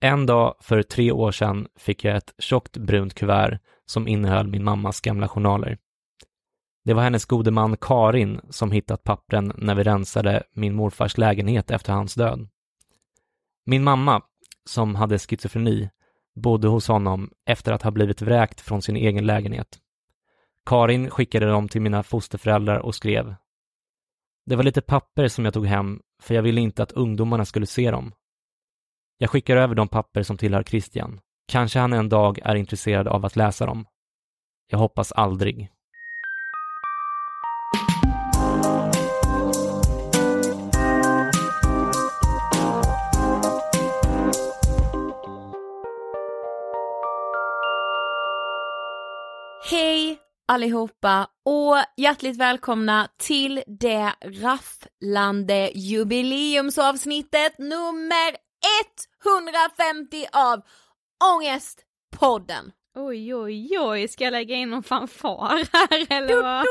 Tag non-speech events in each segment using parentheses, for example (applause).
En dag för tre år sedan fick jag ett tjockt brunt kuvert som innehöll min mammas gamla journaler. Det var hennes gode man Karin som hittat pappren när vi rensade min morfars lägenhet efter hans död. Min mamma, som hade schizofreni, bodde hos honom efter att ha blivit vräkt från sin egen lägenhet. Karin skickade dem till mina fosterföräldrar och skrev Det var lite papper som jag tog hem för jag ville inte att ungdomarna skulle se dem. Jag skickar över de papper som tillhör Christian. Kanske han en dag är intresserad av att läsa dem. Jag hoppas aldrig. Hej allihopa och hjärtligt välkomna till det rafflande jubileumsavsnittet nummer 150 av Ångestpodden. Oj oj oj, ska jag lägga in någon fanfar här eller vad?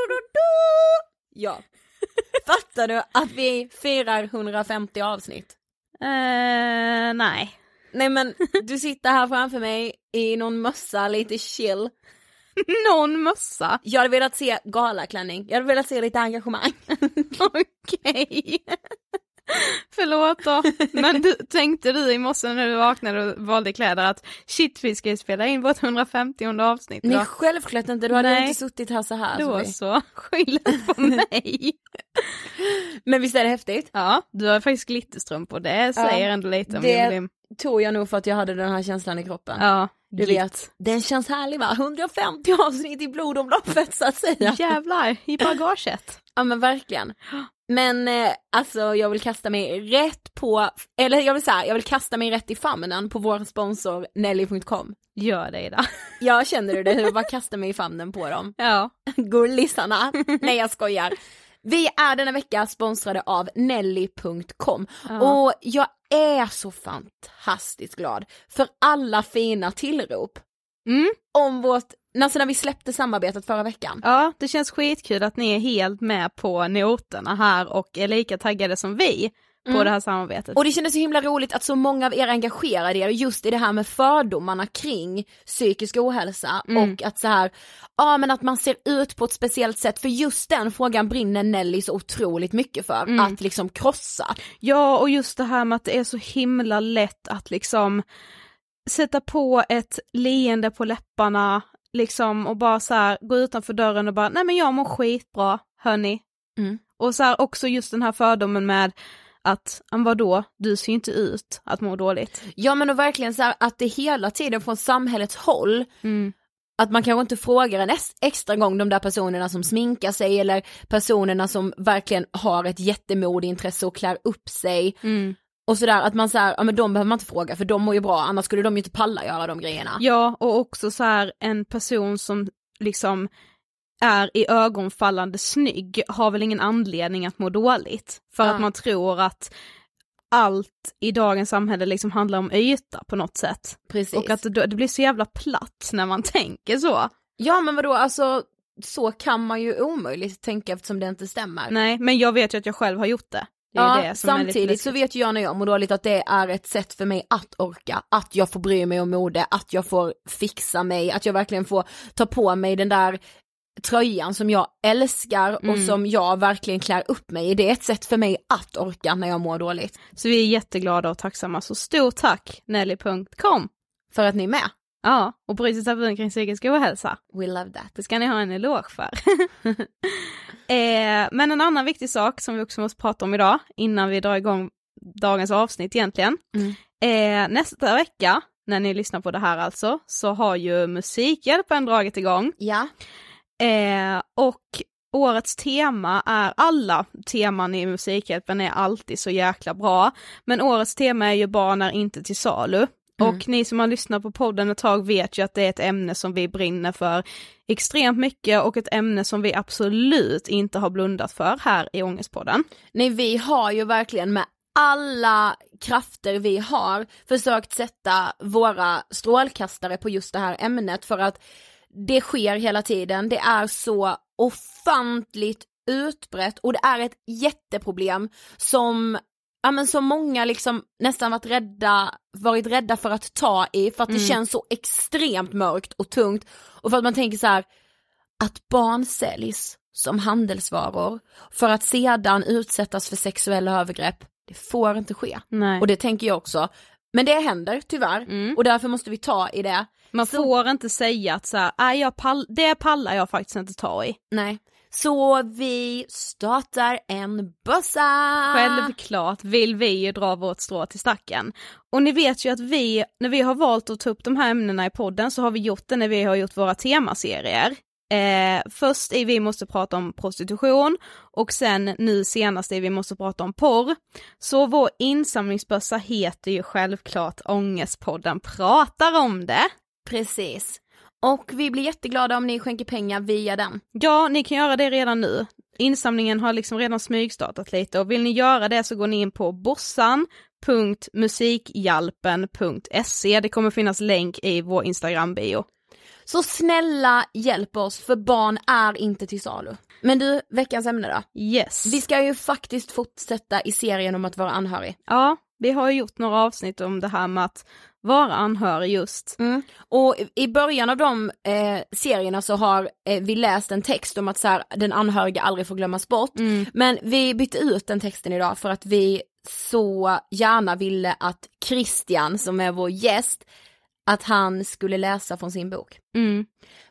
Ja. (laughs) Fattar du att vi firar 150 avsnitt? Eh, nej. Nej men (laughs) du sitter här framför mig i någon mössa, lite chill. (laughs) Någon mössa? Jag hade velat se galaklänning, jag hade velat se lite engagemang. Okej. (laughs) Förlåt då. Men du, tänkte du i morse när du vaknade och valde kläder att shit vi ska ju spela in vårt 150 avsnitt Nej då? självklart inte, du hade Nej. inte suttit här så här. Då Sofie. så, skyll på (laughs) mig. Men visst är det häftigt? Ja, du har faktiskt glitterstrumpor, det säger ändå lite om det- jubileum. tog jag nog för att jag hade den här känslan i kroppen. Ja, Du git. vet, den känns härlig va? 150 avsnitt i blodomloppet så att säga. Jävlar, i bagaget. Ja men verkligen. Men eh, alltså jag vill kasta mig rätt på, eller jag vill säga, jag vill kasta mig rätt i famnen på vår sponsor Nelly.com. Gör det Ida. (laughs) Jag känner du det, hur bara kasta mig i famnen på dem. Ja. (laughs) Gullisarna. Nej jag skojar. Vi är denna vecka sponsrade av Nelly.com Ja. och jag är så fantastiskt glad för alla fina tillrop Mm. om vårt, alltså när vi släppte samarbetet förra veckan. Ja, det känns skitkul att ni är helt med på noterna här och är lika taggade som vi på Mm. det här samarbetet. Och det kändes så himla roligt att så många av er engagerade er just i det här med fördomarna kring psykisk ohälsa Mm. och att så här, ja men att man ser ut på ett speciellt sätt för just den frågan brinner Nelly så otroligt mycket för, Mm. att liksom krossa. Ja, och just det här med att det är så himla lätt att liksom sätta på ett leende på läpparna, liksom och bara så här gå utanför dörren och bara, nej men jag mår skitbra, hörni. Mm. Och så här också just den här fördomen med att, "Men vadå, du ser ju inte ut att må dåligt. Ja men och verkligen så här att det hela tiden från samhällets håll Mm. att man kanske inte frågar en ex- extra gång de där personerna som sminkar sig eller personerna som verkligen har ett jättemodeintresse och klär upp sig Mm. Och sådär att man såhär, ja men de behöver man inte fråga för de mår ju bra annars skulle de ju inte palla göra de grejerna. Ja, och också så här en person som liksom är i ögonfallande snygg har väl ingen anledning att må dåligt. För Ja. att man tror att allt i dagens samhälle liksom handlar om yta på något sätt. Precis. Och att det, det blir så jävla platt när man (laughs) tänker så. Ja men vadå alltså så kan man ju omöjligt tänka eftersom det inte stämmer. Nej, men jag vet ju att jag själv har gjort det. Ja, samtidigt så vet ju jag när jag mår dåligt att det är ett sätt för mig att orka, att jag får bry mig om mode, att jag får fixa mig, att jag verkligen får ta på mig den där tröjan som jag älskar och Mm. som jag verkligen klär upp mig i. Det är ett sätt för mig att orka när jag mår dåligt. Så vi är jätteglada och tacksamma, så stort tack Nelly.com! För att ni är med. Ja, och bryter tabun kring psykisk ohälsa. We love that. Det ska ni ha en eloge för. (laughs) eh, men en annan viktig sak som vi också måste prata om idag, innan vi drar igång dagens avsnitt egentligen. Mm. Eh, nästa vecka, när ni lyssnar på det här alltså, så har ju Musikhjälpen dragit igång. Ja. Eh, och årets tema är, alla teman i Musikhjälpen är alltid så jäkla bra, men årets tema är ju barn är inte till salu. Mm. Och ni som har lyssnat på podden ett tag vet ju att det är ett ämne som vi brinner för extremt mycket och ett ämne som vi absolut inte har blundat för här i Ångestpodden. Nej vi har ju verkligen med alla krafter vi har försökt sätta våra strålkastare på just det här ämnet för att det sker hela tiden, det är så ofantligt utbrett och det är ett jätteproblem som Ja men som många liksom nästan varit rädda, varit rädda för att ta i för att det Mm. känns så extremt mörkt och tungt och för att man tänker så här att barn säljs som handelsvaror för att sedan utsättas för sexuella övergrepp, det får inte ske. Nej. Och det tänker jag också. Men det händer tyvärr Mm. och därför måste vi ta i det. Man så- får inte säga att så här, "Nej, jag pall- det pallar jag faktiskt inte ta i. Nej. Så vi startar en bössa! Självklart vill vi ju dra vårt strå till stacken. Och ni vet ju att vi, när vi har valt att ta upp de här ämnena i podden så har vi gjort det när vi har gjort våra temaserier. Eh, först i Vi måste prata om prostitution och sen nu senast i Vi måste prata om porr. Så vår insamlingsbössa heter ju självklart Ångestpodden pratar om det. Precis. Och vi blir jätteglada om ni skänker pengar via den. Ja, ni kan göra det redan nu. Insamlingen har liksom redan smygstartat lite och vill ni göra det så går ni in på bossan.musikhjalpen.se. Det kommer finnas länk i vår Instagram-bio. Så snälla hjälp oss för barn är inte till salu. Men du, veckans ämne då? Yes. Vi ska ju faktiskt fortsätta i serien om att vara anhörig. Ja, vi har ju gjort några avsnitt om det här med att vara anhörig just. Mm. Och i början av de eh, serierna så har eh, vi läst en text om att så här, den anhöriga aldrig får glömmas bort. Mm. Men vi bytte ut den texten idag för att vi så gärna ville att Christian som är vår gäst, att han skulle läsa från sin bok. Mm.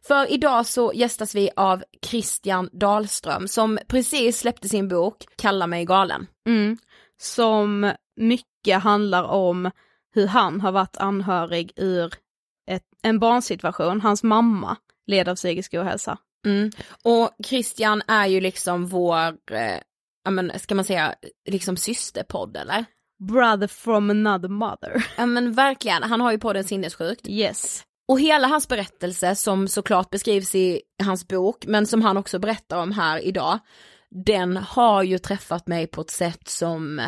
För idag så gästas vi av Christian Dahlström som precis släppte sin bok Kalla mig galen. Mm. Som mycket handlar om hur han har varit anhörig ur ett, en barnsituation. Hans mamma led av psykisk ohälsa. Mm. Och Christian är ju liksom vår, eh, ja men ska man säga, liksom systerpodd eller? Brother from another mother. (laughs) Ja men verkligen, han har ju podden Sinnessjukt. Yes. Och hela hans berättelse som såklart beskrivs i hans bok, men som han också berättar om här idag, den har ju träffat mig på ett sätt som,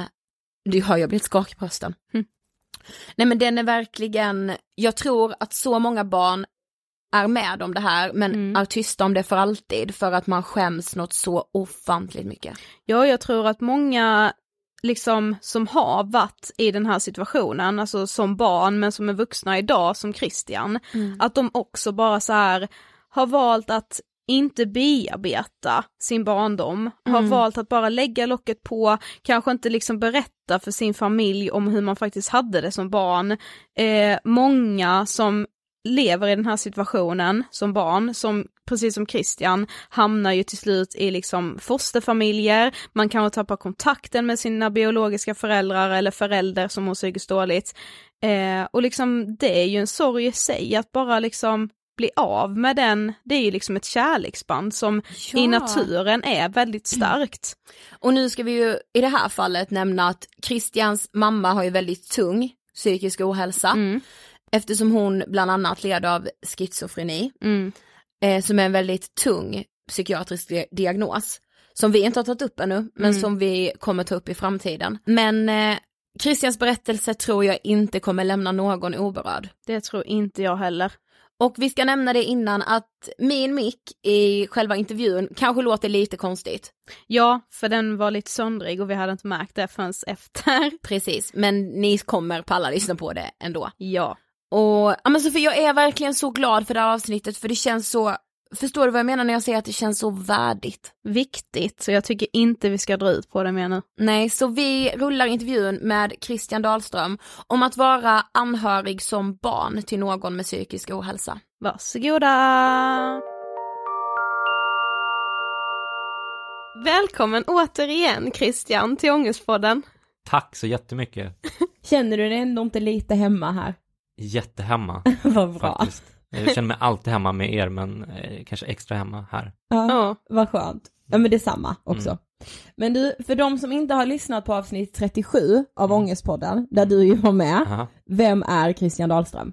du har jag blivit skakig på rösten. Mm. Nej men den är verkligen, jag tror att så många barn är med om det här men Mm. är tysta om det för alltid för att man skäms något så ofantligt mycket. Ja, jag tror att många liksom som har varit i den här situationen, alltså som barn men som är vuxna idag som Christian, att de också bara så här har valt att inte bearbeta sin barndom, har Mm. valt att bara lägga locket på, kanske inte liksom berätta för sin familj om hur man faktiskt hade det som barn. Eh, många som lever i den här situationen som barn, som precis som Christian, hamnar ju till slut i liksom fosterfamiljer, man kanske tappar kontakten med sina biologiska föräldrar eller förälder som mår psykiskt dåligt. Eh, och liksom det är ju en sorg i sig att bara liksom bli av med den, det är ju liksom ett kärleksband som i naturen är väldigt starkt. Och nu ska vi ju i det här fallet nämna att Christians mamma har ju väldigt tung psykisk ohälsa Mm, eftersom hon bland annat led av schizofreni mm, eh, som är en väldigt tung psykiatrisk di- diagnos som vi inte har tagit upp ännu men Mm. som vi kommer ta upp i framtiden. Men eh, Christians berättelse tror jag inte kommer lämna någon oberörd. det tror inte jag heller. Och vi ska nämna det innan att min mick i själva intervjun kanske låter lite konstigt. Ja, för den var lite söndrig och vi hade inte märkt det förrän efter. (laughs) Precis, men ni kommer palla lyssna på det ändå. Ja. Och ja men Sofie, jag är verkligen så glad för det här avsnittet för det känns så, förstår du vad jag menar när jag säger att det känns så värdigt? Viktigt, så jag tycker inte vi ska dra ut på det mer nu. Nej, så vi rullar intervjun med Christian Dahlström om att vara anhörig som barn till någon med psykisk ohälsa. Varsågoda! Välkommen återigen Christian till Ångestpodden. Tack så jättemycket. (laughs) Känner du dig ändå inte lite hemma här? Jättehemma (laughs) Vad bra. faktiskt. Jag känner mig alltid hemma med er, men eh, kanske extra hemma här. Ja, Ja. vad skönt. Ja men detsamma också. Mm. Men du, för de som inte har lyssnat på avsnitt 37 av Ångestpodden, där du ju var med, Aha. vem är Christian Dahlström?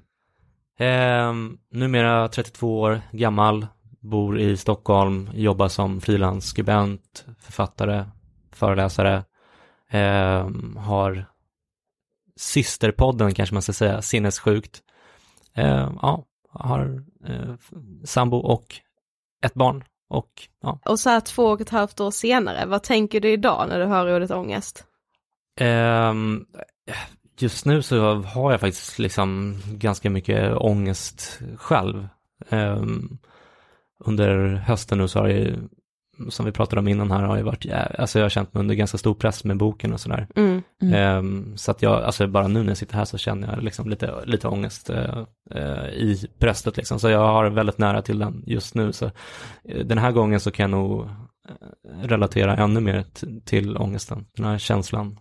Ehm, numera 32 år gammal, bor i Stockholm, jobbar som frilansskribent, författare, föreläsare. Ehm, har systerpodden kanske man ska säga, Sinnessjukt. Ehm, ja, har eh, sambo och ett barn och ja. Och så här två och ett halvt år senare, vad tänker du idag när du hör ordet ångest? Ehm, just nu så har jag faktiskt liksom ganska mycket ångest själv. Ehm, under hösten nu så har jag som vi pratade om innan här, har jag varit, alltså jag har känt mig under ganska stor press med boken och sådär. Mm. Ehm, så att jag, alltså bara nu när jag sitter här så känner jag liksom lite, lite ångest eh, eh, i bröstet liksom. Så jag har väldigt nära till den just nu. Så eh, den här gången så kan jag nog relatera ännu mer till ångesten. Den här känslan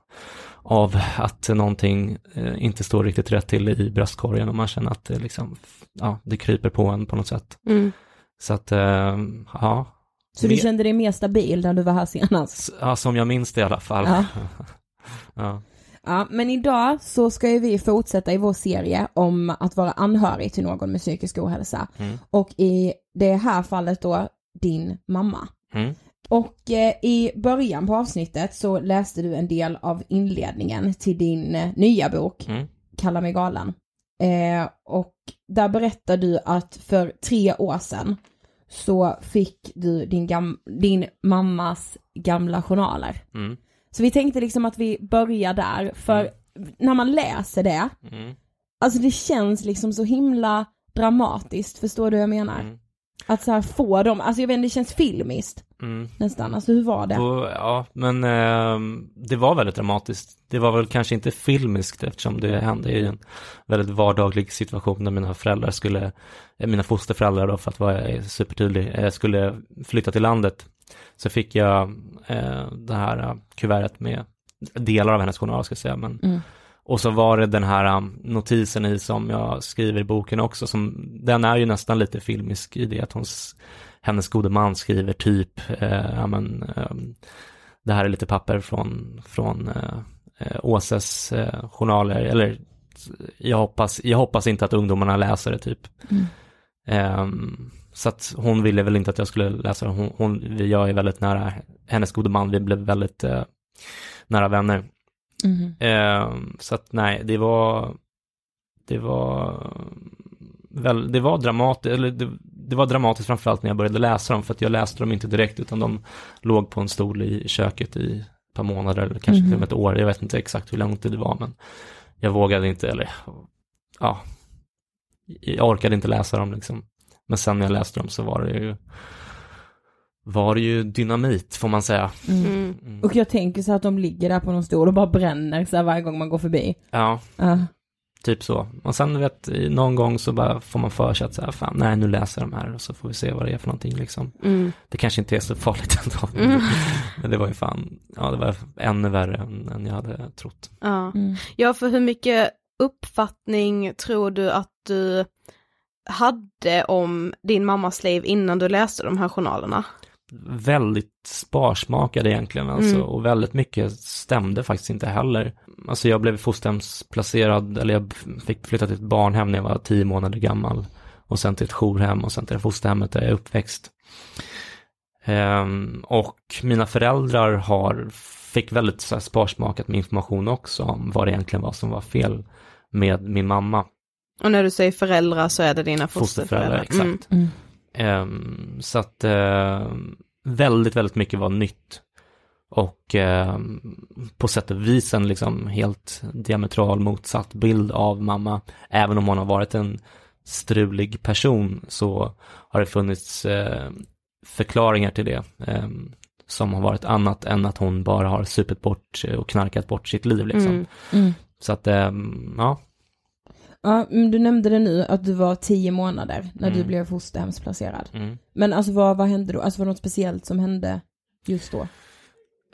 av att någonting inte står riktigt rätt till i bröstkorgen och man känner att det liksom, ja, det kryper på en på något sätt. Mm. Så att, ja. Så du kände dig mer stabil när du var här senast? Ja, som jag minns det i alla fall. Ja. (laughs) ja. Ja, men idag så ska ju vi fortsätta i vår serie om att vara anhörig till någon med psykisk ohälsa. Mm. Och i det här fallet då din mamma. Mm. Och eh, i början på avsnittet så läste du en del av inledningen till din eh, nya bok, Mm. Kalla mig galen. Eh, och där berättar du att för tre år sedan så fick du din, gam- din mammas gamla journaler. Mm. Så vi tänkte liksom att vi börjar där, för när man läser det, Mm. alltså det känns liksom så himla dramatiskt, förstår du vad jag menar? Att så här få dem, alltså jag vet inte, det känns filmiskt Mm. nästan, alltså hur var det? Ja, men ehm, det var väldigt dramatiskt. Det var väl kanske inte filmiskt eftersom det hände i en väldigt vardaglig situation när mina föräldrar skulle, eh, mina fosterföräldrar då för att vara supertydlig, eh, skulle flytta till landet. Så fick jag eh, det här eh, kuvertet med delar av hennes journal ska jag säga, men Mm. Och så var det den här um, notisen i som jag skriver i boken också, som, den är ju nästan lite filmisk i det att hon, hennes gode man skriver typ, eh, ja men, eh, det här är lite papper från, från eh, eh Åses eh, journaler, eller jag hoppas, jag hoppas inte att ungdomarna läser det typ. Mm. Um, så att hon ville väl inte att jag skulle läsa det. Hon, hon, jag är väldigt nära hennes gode man, vi blev väldigt uh, nära vänner. Mm. Så att nej, det var, det var, väl, det var dramatiskt, eller det, det var dramatiskt framförallt när jag började läsa dem, för att jag läste dem inte direkt, utan de låg på en stol i köket i ett par månader, eller kanske mm. till och med ett år, jag vet inte exakt hur långt det var, men jag vågade inte, eller ja, jag orkade inte läsa dem liksom. Men sen när jag läste dem så var det ju var det ju dynamit får man säga. Mm. Mm. Och jag tänker så att de ligger där på någon stol och bara bränner så här varje gång man går förbi. Ja, uh. typ så. Och sen vet, någon gång så bara får man för sig att så här, fan, nej nu läser jag de här och så får vi se vad det är för någonting liksom. Mm. Det kanske inte är så farligt (laughs) ändå. Mm. (laughs) Men det var ju fan, ja det var ännu värre än, än jag hade trott. Ja. Mm. ja, för hur mycket uppfattning tror du att du hade om din mammas liv innan du läste de här journalerna? Väldigt sparsmakade egentligen alltså mm. och väldigt mycket stämde faktiskt inte heller. Alltså jag blev fosterhemsplacerad, eller jag fick flytta till ett barnhem när jag var tio månader gammal och sen till ett jourhem och sen till fosterhemmet där jag är uppväxt. Um, och mina föräldrar har, fick väldigt så här, sparsmakat med information också om vad det egentligen var som var fel med min mamma. Och när du säger föräldrar så är det dina fosterföräldrar? fosterföräldrar exakt. Mm. Um, så att uh, väldigt, väldigt mycket var nytt. Och uh, på sätt och vis en liksom helt diametral motsatt bild av mamma. Även om hon har varit en strulig person så har det funnits förklaringar till det. Som har varit annat än att hon bara har supit bort och knarkat bort sitt liv liksom. Mm. Mm. Så att, ja, Ja, men du nämnde det nu att du var tio månader när mm. du blev fosterhemsplacerad. Mm. Men alltså vad, vad hände då? Alltså var det något speciellt som hände just då?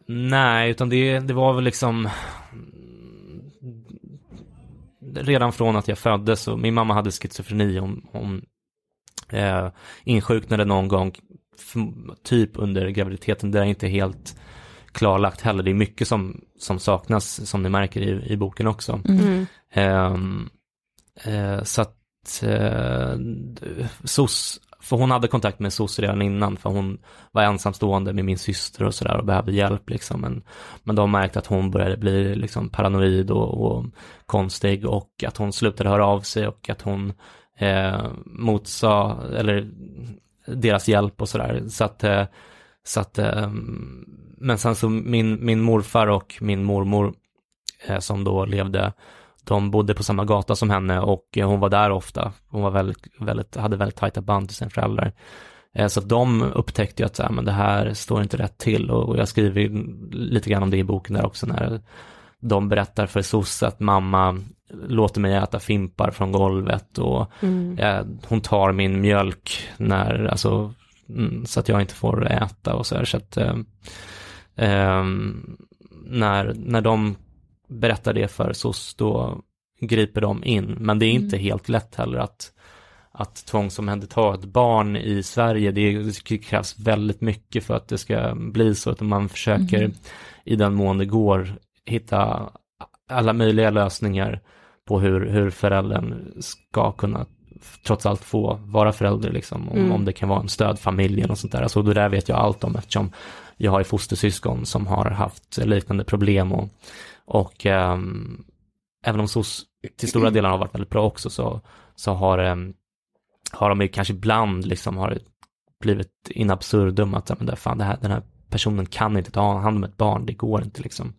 Nej, utan det, det var väl liksom redan från att jag föddes och min mamma hade schizofreni. Hon, hon eh, insjuknade någon gång, typ under graviditeten. Det är inte helt klarlagt heller. Det är mycket som, som saknas, som ni märker i, i boken också. Mm. Um, Eh, så att eh, SOS, för hon hade kontakt med SOS redan innan för hon var ensamstående med min syster och sådär och behövde hjälp liksom. Men, men de märkte att hon började bli liksom paranoid och, och konstig och att hon slutade höra av sig och att hon eh, motsa, eller deras hjälp och sådär. Så att, eh, så att eh, men sen så min, min morfar och min mormor eh, som då levde de bodde på samma gata som henne och eh, hon var där ofta. Hon var väldigt, väldigt, hade väldigt tajta band till sina föräldrar. Eh, så de upptäckte ju att så här, men det här står inte rätt till och jag skriver lite grann om det i boken där också när de berättar för SOS att mamma låter mig äta fimpar från golvet och mm. eh, hon tar min mjölk när, alltså, mm, så att jag inte får äta och så här. Så att, eh, eh, när, när de berättar det för SOS, då griper de in. Men det är inte mm. helt lätt heller att, att tvångsomhänderta ett barn i Sverige. Det, krävs väldigt mycket för att det ska bli så att man försöker mm. i den mån det går hitta alla möjliga lösningar på hur, hur föräldern ska kunna trots allt få vara förälder liksom. Om, mm. om det kan vara en stödfamilj eller sånt där. Alltså det där vet jag allt om eftersom jag har fostersyskon som har haft liknande problem och och um, även om SOS till stora delar har varit väldigt bra också så, så har, um, har de ju kanske ibland liksom har blivit in absurdum att men där, fan, det här, den här personen kan inte ta hand om ett barn, det går inte liksom.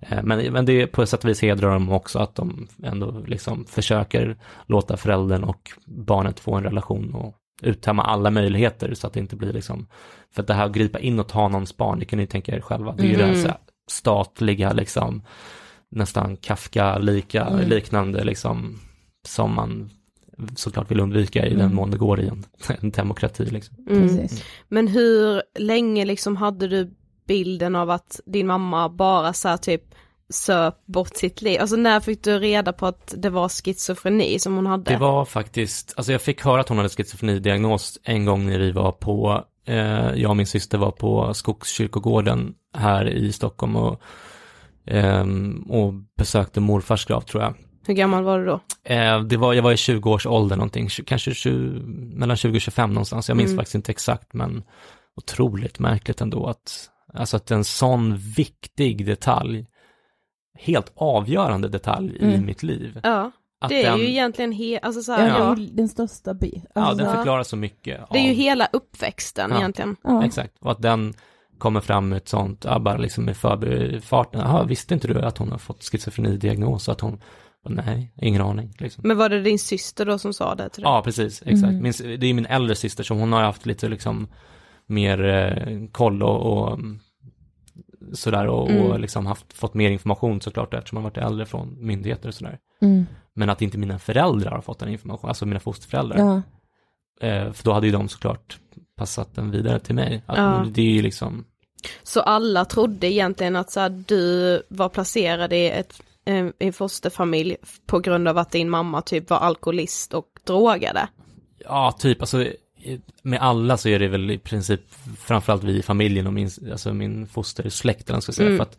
Eh, men, men det är på sätt och vis hedrar dem också att de ändå liksom försöker låta föräldern och barnet få en relation och uttömma alla möjligheter så att det inte blir liksom, för att det här att gripa in och ta någons barn, det kan ni tänka er själva, det är ju mm. det här statliga liksom nästan Kafka-lika, mm. liknande liksom som man såklart vill undvika i mm. den mån det går i en, (laughs) en demokrati. Liksom. Mm. Men hur länge liksom hade du bilden av att din mamma bara så här typ söp bort sitt liv? Alltså när fick du reda på att det var schizofreni som hon hade? Det var faktiskt, alltså jag fick höra att hon hade schizofrenidiagnos en gång när vi var på, eh, jag och min syster var på Skogskyrkogården här i Stockholm och, eh, och besökte morfars grav tror jag. Hur gammal var du då? Eh, det var, jag var i 20 års ålder någonting, kanske 20, mellan 20 och 25 någonstans, jag minns Mm. faktiskt inte exakt men otroligt märkligt ändå att, alltså att en sån viktig detalj, helt avgörande detalj i Mm. mitt liv. Ja, Att det är den, ju egentligen he- alltså så Ja, här, ja. ju den största ja, Alltså, den förklarar så mycket. Det är ju av- hela uppväxten Ja. egentligen. ja. Exakt, och att den kommer fram med ett sånt, ja, bara liksom i förbifarten, jaha, visste inte du att hon har fått schizofrenidiagnos? Och att hon, nej, ingen aning. Liksom. Men var det din syster då som sa det till dig? Ja, precis, exakt. Mm. Min, det är min äldre syster, så hon har haft lite liksom mer eh, koll och, och sådär och, Mm. och liksom haft, fått mer information såklart eftersom hon varit äldre från myndigheter och sådär. Mm. Men att inte mina föräldrar har fått den informationen, alltså mina fosterföräldrar. Ja. Eh, för då hade ju de såklart passat den vidare till mig. Att, Ja. Det är ju liksom, Så alla trodde egentligen att så här, du var placerad i ett eh, i en fosterfamilj på grund av att din mamma typ var alkoholist och drogade? Ja, typ, alltså med alla så är det väl i princip framförallt vi i familjen och min, alltså min fostersläkt eller man ska säga, Mm. för att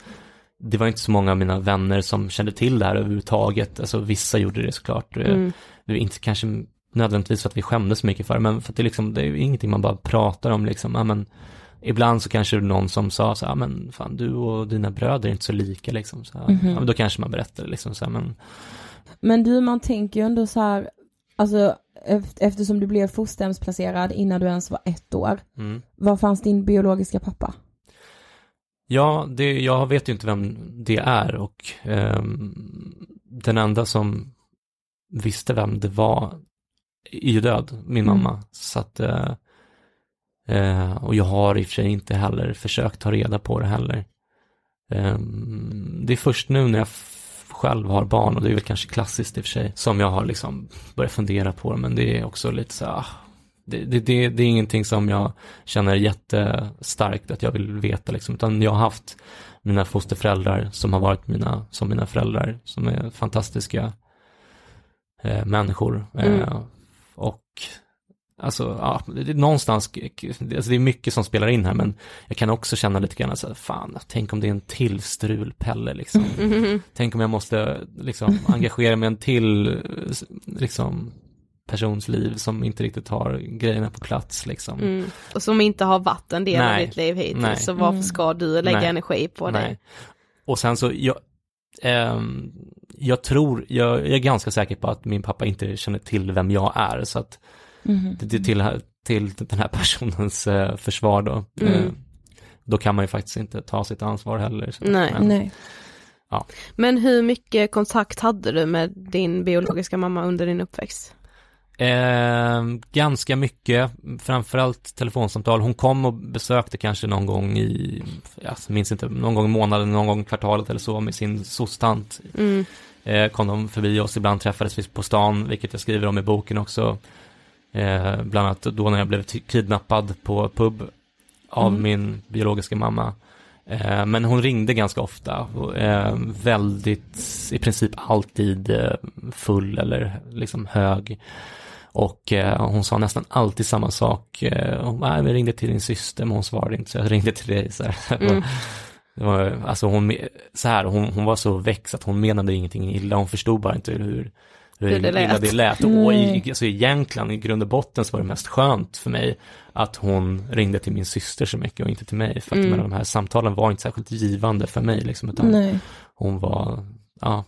det var inte så många av mina vänner som kände till det här överhuvudtaget, alltså vissa gjorde det såklart, Mm. det var inte kanske nödvändigtvis för att vi skämdes så mycket för det, men för att det liksom, det är ju ingenting man bara pratar om liksom, ja men Ibland så kanske någon som sa så här, "Ja, men fan du och dina bröder är inte så lika liksom, så här, Mhm. ja, men då kanske man berättar liksom så här, men Men du, man tänker ju ändå så här, alltså eft- eftersom du blev fosterhemsplacerad innan du ens var ett år, mm. var fanns din biologiska pappa? Ja, det, jag vet ju inte vem det är och ehm, den enda som visste vem det var är ju död, min Mm. mamma. Så att, eh, eh, och jag har i och för sig inte heller försökt ta reda på det heller. Ehm, det är först nu när jag själv har barn och det är väl kanske klassiskt i och för sig som jag har liksom börjat fundera på det men det är också lite så ah, det, det, det, det är ingenting som jag känner jättestarkt att jag vill veta liksom, utan jag har haft mina fosterföräldrar som har varit mina, som mina föräldrar, som är fantastiska eh, människor. Eh, Mm. och alltså, ja, det, är någonstans, alltså det är mycket som spelar in här, men jag kan också känna lite grann så här, fan, tänk om det är en till strulpelle liksom. (laughs) Mhm. Tänk om jag måste liksom engagera mig i en till liksom persons liv som inte riktigt har grejerna på plats liksom. Mm. Och som inte har varit en del Nej. av ditt liv hittills, Nej. så varför Mm. ska du lägga Nej. energi på Nej. det? Och sen så, jag, ehm, jag tror, jag, jag är ganska säker på att min pappa inte känner till vem jag är, så att Mhm. det, det till, till den här personens eh, försvar då. Mm. Eh, då kan man ju faktiskt inte ta sitt ansvar heller. Så, Nej. men- Nej. Men hur mycket kontakt hade du med din biologiska mamma under din uppväxt? Eh, ganska mycket, framförallt telefonsamtal. Hon kom och besökte kanske någon gång i, jag minns inte, någon gång i månaden, någon gång i kvartalet eller så med sin sostant. Mm. Eh, kom de förbi oss, ibland träffades vi på stan, vilket jag skriver om i boken också. Eh, bland annat då när jag blev kidnappad på pub av Mm. min biologiska mamma. Eh, men hon ringde ganska ofta, och, eh, väldigt, i princip alltid eh, full eller liksom hög. Och eh, hon sa nästan alltid samma sak. Eh, hon bara, "Nej, vi ringde till din syster, men hon svarade inte, så jag ringde till dig. Så här. (laughs) Mm. Det var, alltså hon, så här, hon, hon var så växt att hon menade ingenting illa, hon förstod bara inte hur, hur, det illa lät. det lät. Och Nej. i, alltså egentligen, i grund och botten så var det mest skönt för mig att hon ringde till min syster så mycket och inte till mig. För att Mm. de här samtalen var inte särskilt givande för mig, liksom, utan Nej. hon var, ja,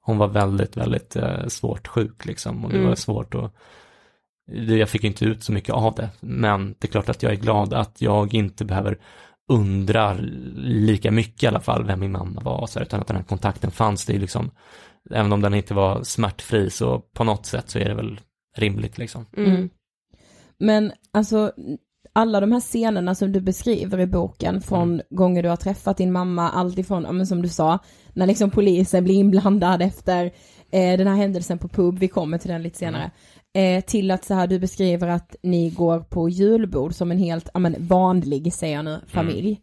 hon var väldigt, väldigt eh, svårt sjuk liksom och det Mm. var svårt att jag fick inte ut så mycket av det, men det är klart att jag är glad att jag inte behöver undra lika mycket i alla fall vem min mamma var, så här, utan att den här kontakten fanns. Det är liksom, även om den inte var smärtfri, så på något sätt så är det väl rimligt liksom. Mm. Men alltså alla de här scenerna som du beskriver i boken från Mm. gånger du har träffat din mamma, allt ifrån, ja, men som du sa, när liksom polisen blir inblandad efter eh, den här händelsen på pub, vi kommer till den lite senare, eh, till att så här du beskriver att ni går på julbord som en helt, ja men vanlig, säger jag nu, familj.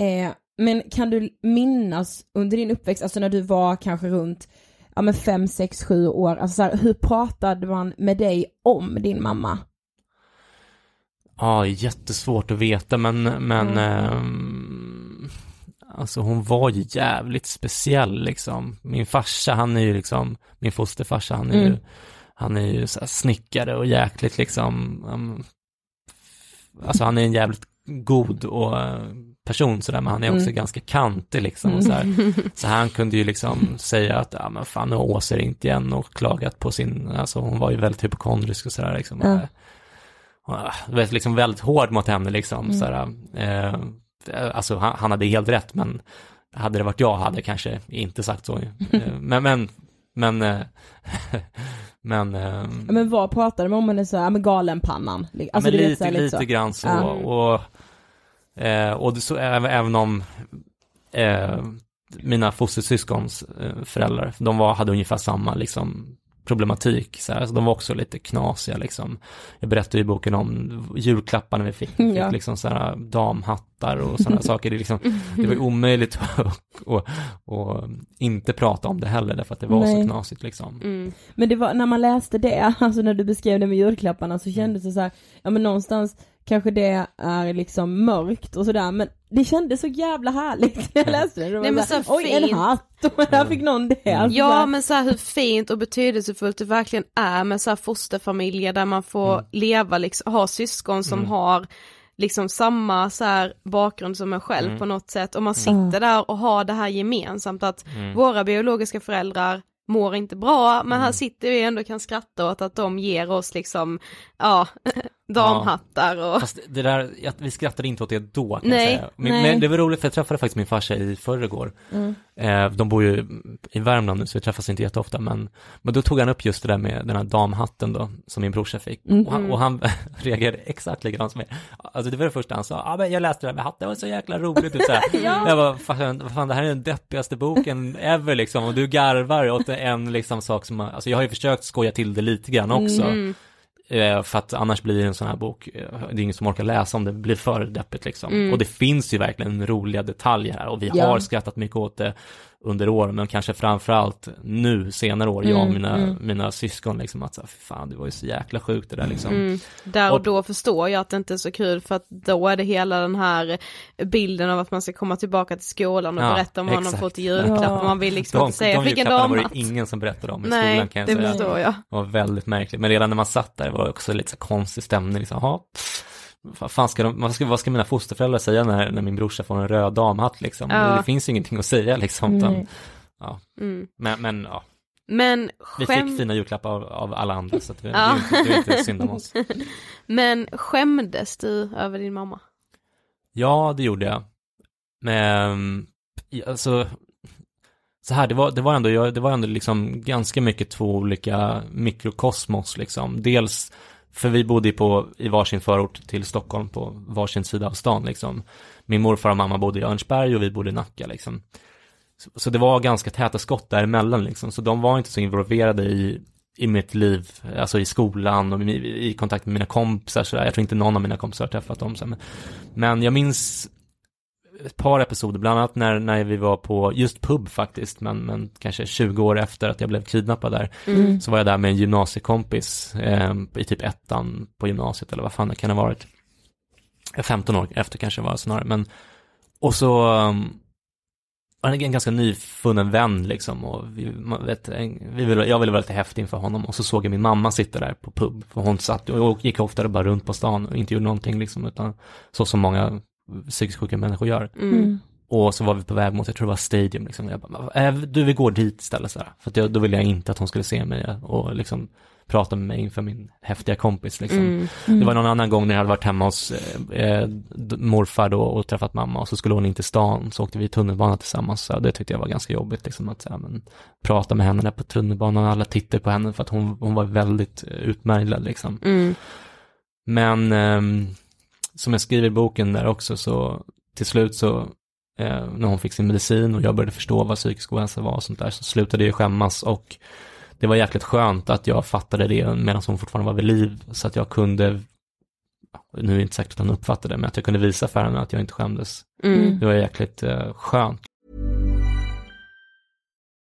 Eh, Men kan du minnas under din uppväxt, alltså när du var kanske runt ja men fem, sex, sju år, alltså så här, hur pratade man med dig om din mamma? Ja, jättesvårt att veta men, men Mm. ehm, Alltså hon var ju jävligt speciell liksom. Min farsa, han är ju liksom, min fosterfarsa, han är ju, Mm. han är ju så snickare och jäkligt liksom, um, alltså han är en jävligt god och eh, person sådär, men han är också Mm. ganska kantig liksom. Och så, här. så han kunde ju liksom (laughs) säga att, ja men fan nu har Åsa ringt igen och klagat på sin, alltså hon var ju väldigt hypokondrisk och sådär liksom. Ja. Ja, var liksom väldigt hård mot henne liksom. Mm. Sådär, eh, alltså han, han hade helt rätt men hade det varit jag hade jag kanske inte sagt så. (laughs) Eh, men, men, men, eh, (laughs) men, Ja, men vad pratade man om henne så, ja men galenpannan? Alltså, men du vet, lite, så här, lite, så. grann så. Ja. Och, eh, och det så, även, om eh, mina fostersyskons eh, föräldrar, de var, hade ungefär samma liksom problematik, så här, så de var också lite knasiga liksom. Jag berättade i boken om julklapparna vi fick, vi fick Ja. liksom sådana damhattar och sådana (laughs) saker, det, liksom, det var omöjligt att, inte prata om det heller, därför att det var Nej. så knasigt liksom. Mm. Men det var, när man läste det, (laughs) alltså när du beskrev det med julklapparna Mm. så kändes det så här, ja men någonstans kanske det är liksom mörkt och sådär men det kändes så jävla härligt när (laughs) jag läste det. det Nej, men så här, så Oj en hatt och här fick någon det. Alltså, så Ja här, men så här hur fint och betydelsefullt det verkligen är med så här fosterfamiljer där man får Mm. leva liksom, ha syskon som Mm. har liksom samma så här bakgrund som en själv Mm. på något sätt och man sitter där och har det här gemensamt att Mm. våra biologiska föräldrar mår inte bra men här Mm. sitter vi ändå och kan skratta åt att de ger oss liksom, ja, (laughs) damhattar och Fast det där, jag, vi skrattade inte åt det då kan Nej, jag säga. Men, nej. men det var roligt för jag träffade faktiskt min farsa i förrgår. Mm. Eh, de bor ju i Värmland nu så vi träffas inte jätteofta men, men då tog han upp just det där med den här damhatten då som min brorsa fick. Mhm. Och, han, och (laughs) han reagerade exakt likadant som mig. Alltså det var det första han sa, ja ah, men jag läste det där med hatten, det var så jäkla roligt. Ut, så här. (laughs) Ja. Jag bara, fan, vad fan det här är den deppigaste boken ever liksom och du garvar åt en liksom sak som, alltså jag har ju försökt skoja till det lite grann också. mm, För att annars blir en sån här bok, eh, det är ingen som orkar läsa om det blir för deppigt liksom. Mm. Och det finns ju verkligen roliga detaljer här och vi Ja. har skrattat mycket åt det under åren, men kanske framförallt nu senare år, jag och Mm, mina, mm. mina syskon liksom att så här, "Fy fan det var ju så jäkla sjukt det där liksom. Mm. Där och Och- då förstår jag att det inte är så kul för att då är det hela den här bilden av att man ska komma tillbaka till skolan och Ja, berätta om vad man har fått i julklapp Ja. och man vill liksom De, inte säga de vilken julklapparna var damhatt. det ingen som berättade om i Nej, skolan kan jag det säga. förstår jag. Det var väldigt märkligt, men redan när man satt där var det också lite så konstig stämning liksom, Jaha, vad fan ska de, vad ska, vad ska mina fosterföräldrar säga när, när min brorsa får en röd damhatt liksom? Ja. Det finns ju ingenting att säga liksom, utan, Nej. Mm. men, men ja, Men vi skäm... fick fina julklappar av, av alla andra så att vi, Ja. det, det är inte synd om oss. (laughs) Men skämdes du över din mamma? Ja, det gjorde jag. Men, ja, alltså, så här, det var, det var ändå, det var ändå liksom ganska mycket två olika mikrokosmos liksom. Dels, för vi bodde ju på, i varsin förort till Stockholm på varsin sida av stan liksom. Min morfar och mamma bodde i Örnsberg och vi bodde i Nacka liksom. Så, så det var ganska täta skott däremellan liksom, så de var inte så involverade i, i mitt liv, alltså i skolan och i, i kontakt med mina kompisar så där. Jag tror inte någon av mina kompisar har träffat dem. Så, men jag minns ett par episoder, bland annat när, när vi var på just pub faktiskt, men, men kanske 20 år efter att jag blev kidnappad där, Mm. så var jag där med en gymnasiekompis eh, i typ ettan på gymnasiet eller vad fan det kan ha varit. Eh, 15 år efter kanske var det snarare, men och så um, var en ganska nyfunnen vän liksom och vi, vet, vi ville, jag ville vara lite häftig inför honom och så såg jag min mamma sitta där på pub, för hon satt och gick oftare bara runt på stan och inte gjorde någonting liksom, utan så som många psykiskt sjuka människor gör. Mm. Mm. Och så var vi på väg mot, jag tror det var Stadium liksom. Jag bara, "Äh, du vi går dit istället så här. För att jag, då ville jag inte att hon skulle se mig och liksom prata med mig inför min häftiga kompis liksom. Mm. Det var någon annan gång när jag hade varit hemma hos eh, eh, morfar då och träffat mamma och så skulle hon in till stan så åkte vi tunnelbana tillsammans. Så det tyckte jag var ganska jobbigt liksom att så här, men, prata med henne där på tunnelbanan och alla tittade på henne för att hon, hon var väldigt eh, utmärglad liksom. Mm. Men ehm, som jag skriver i boken där också så till slut så eh, när hon fick sin medicin och jag började förstå vad psykisk ohälsa var och sånt där så slutade jag skämmas och det var jäkligt skönt att jag fattade det medan hon fortfarande var vid liv så att jag kunde nu är det inte säkert att han uppfattade det, men att jag kunde visa för henne att jag inte skämdes. Mm. Det var jäkligt eh, skönt.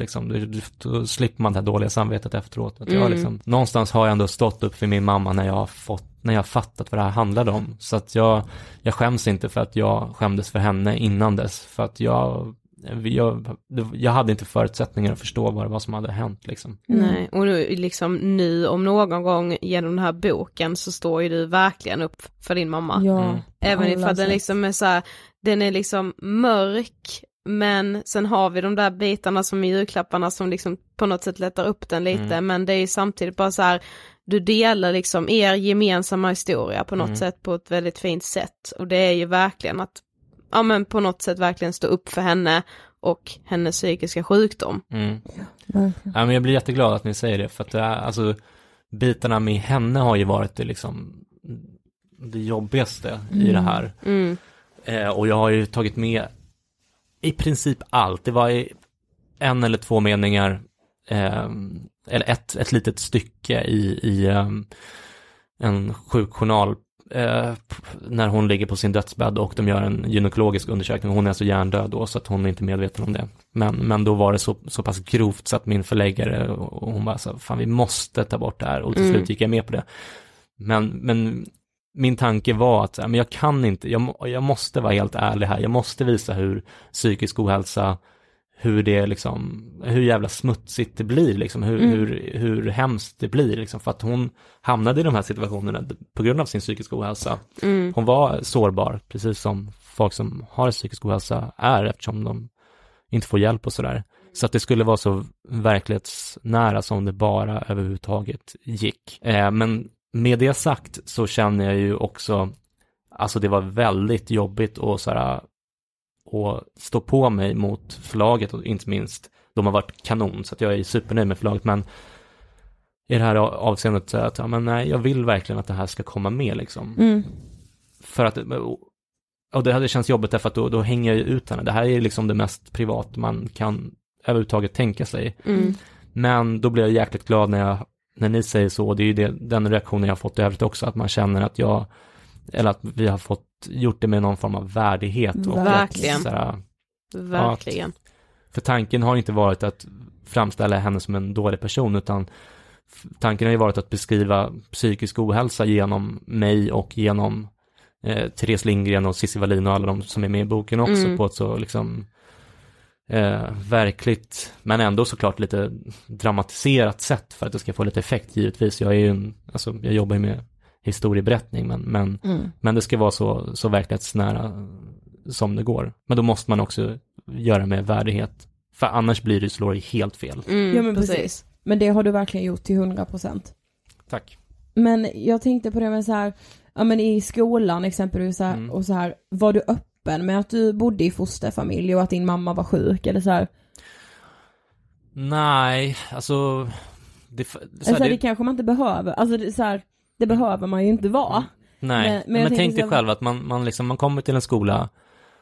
Liksom, då, slipper man det här dåliga samvetet efteråt. Att jag Mm. liksom, någonstans har jag ändå stått upp för min mamma när jag har fått, när jag har fattat vad det här handlade om. Så att jag, jag skäms inte för att jag skämdes för henne innan dess. För att jag, jag, jag hade inte förutsättningar att förstå vad det var som hade hänt liksom. Nej, och nu, liksom nu om någon gång genom den här boken så står ju du verkligen upp för din mamma. Ja, Mm. Även ifall den liksom är så här, den är liksom mörk, men sen har vi de där bitarna som är julklapparna som liksom på något sätt lättar upp den lite, Mm. men det är ju samtidigt bara så här, du delar liksom er gemensamma historia på något Mm. sätt på ett väldigt fint sätt. Och det är ju verkligen att, ja men på något sätt verkligen stå upp för henne och hennes psykiska sjukdom. Mm. Ja, men jag blir jätteglad att ni säger det, för att det är, alltså, bitarna med henne har ju varit det liksom det jobbigaste i det här. Mm. Eh, och jag har ju tagit med i princip allt. Det var i en eller två meningar, eh, eller ett, ett litet stycke i, i ehm, en sjukjournal eh, när hon ligger på sin dödsbädd och de gör en gynekologisk undersökning. Hon är alltså hjärndöd då, så att hon är inte medveten om det. Men, men då var det så, så pass grovt så att min förläggare, och hon bara så, fan vi måste ta bort det här. Och till Mm. slut gick jag med på det. Men, men min tanke var att ja, men jag kan inte, jag, jag måste vara helt ärlig här, jag måste visa hur psykisk ohälsa, hur det liksom, hur jävla smutsigt det blir liksom, hur, Mm. hur, hur hemskt det blir liksom, för att hon hamnade i de här situationerna på grund av sin psykiska ohälsa. Mm. Hon var sårbar, precis som folk som har psykisk ohälsa är, eftersom de inte får hjälp och sådär. Så att det skulle vara så verklighetsnära som det bara överhuvudtaget gick. Eh, men med det sagt så känner jag ju också, alltså det var väldigt jobbigt att så här, och stå på mig mot förlaget och inte minst, de har varit kanon så att jag är supernöjd med förlaget men i det här avseendet så att, ja men nej, jag vill verkligen att det här ska komma med liksom. Mm. För att, och det hade känts jobbigt därför att då, då hänger jag ju ut henne. Det här är liksom det mest privat man kan överhuvudtaget tänka sig. Mm. Men då blir jag jäkligt glad när jag, när ni säger så, det är ju det, den reaktionen jag har fått i övrigt också, att man känner att jag, eller att vi har fått gjort det med någon form av värdighet. Och Verkligen. Att, så här, Verkligen. för tanken har inte varit att framställa henne som en dålig person, utan tanken har ju varit att beskriva psykisk ohälsa genom mig och genom eh, Therese Lindgren och Cissi Wallin och alla de som är med i boken också Mm. på ett så liksom eh, verkligt, men ändå såklart lite dramatiserat sätt för att det ska få lite effekt givetvis. Jag är ju en, alltså jag jobbar ju med historieberättning, men, men, Mm. men det ska vara så, så verklighetsnära som det går. Men då måste man också göra med värdighet. För annars blir det, slår helt fel. Mm, Ja, men precis. Men det har du verkligen gjort till 100 procent. Tack. Men jag tänkte på det med så här, ja men i skolan exempelvis så här, Mm. och så här, var du öppen öppen med att du bodde i fosterfamilj och att din mamma var sjuk eller så här? Nej, alltså... Det, så Alltså här, det, det, kanske man inte behöver, alltså det, så här, det behöver man ju inte vara. nej, men- men, men tänk dig så själv att man, man, liksom, man kommer till en skola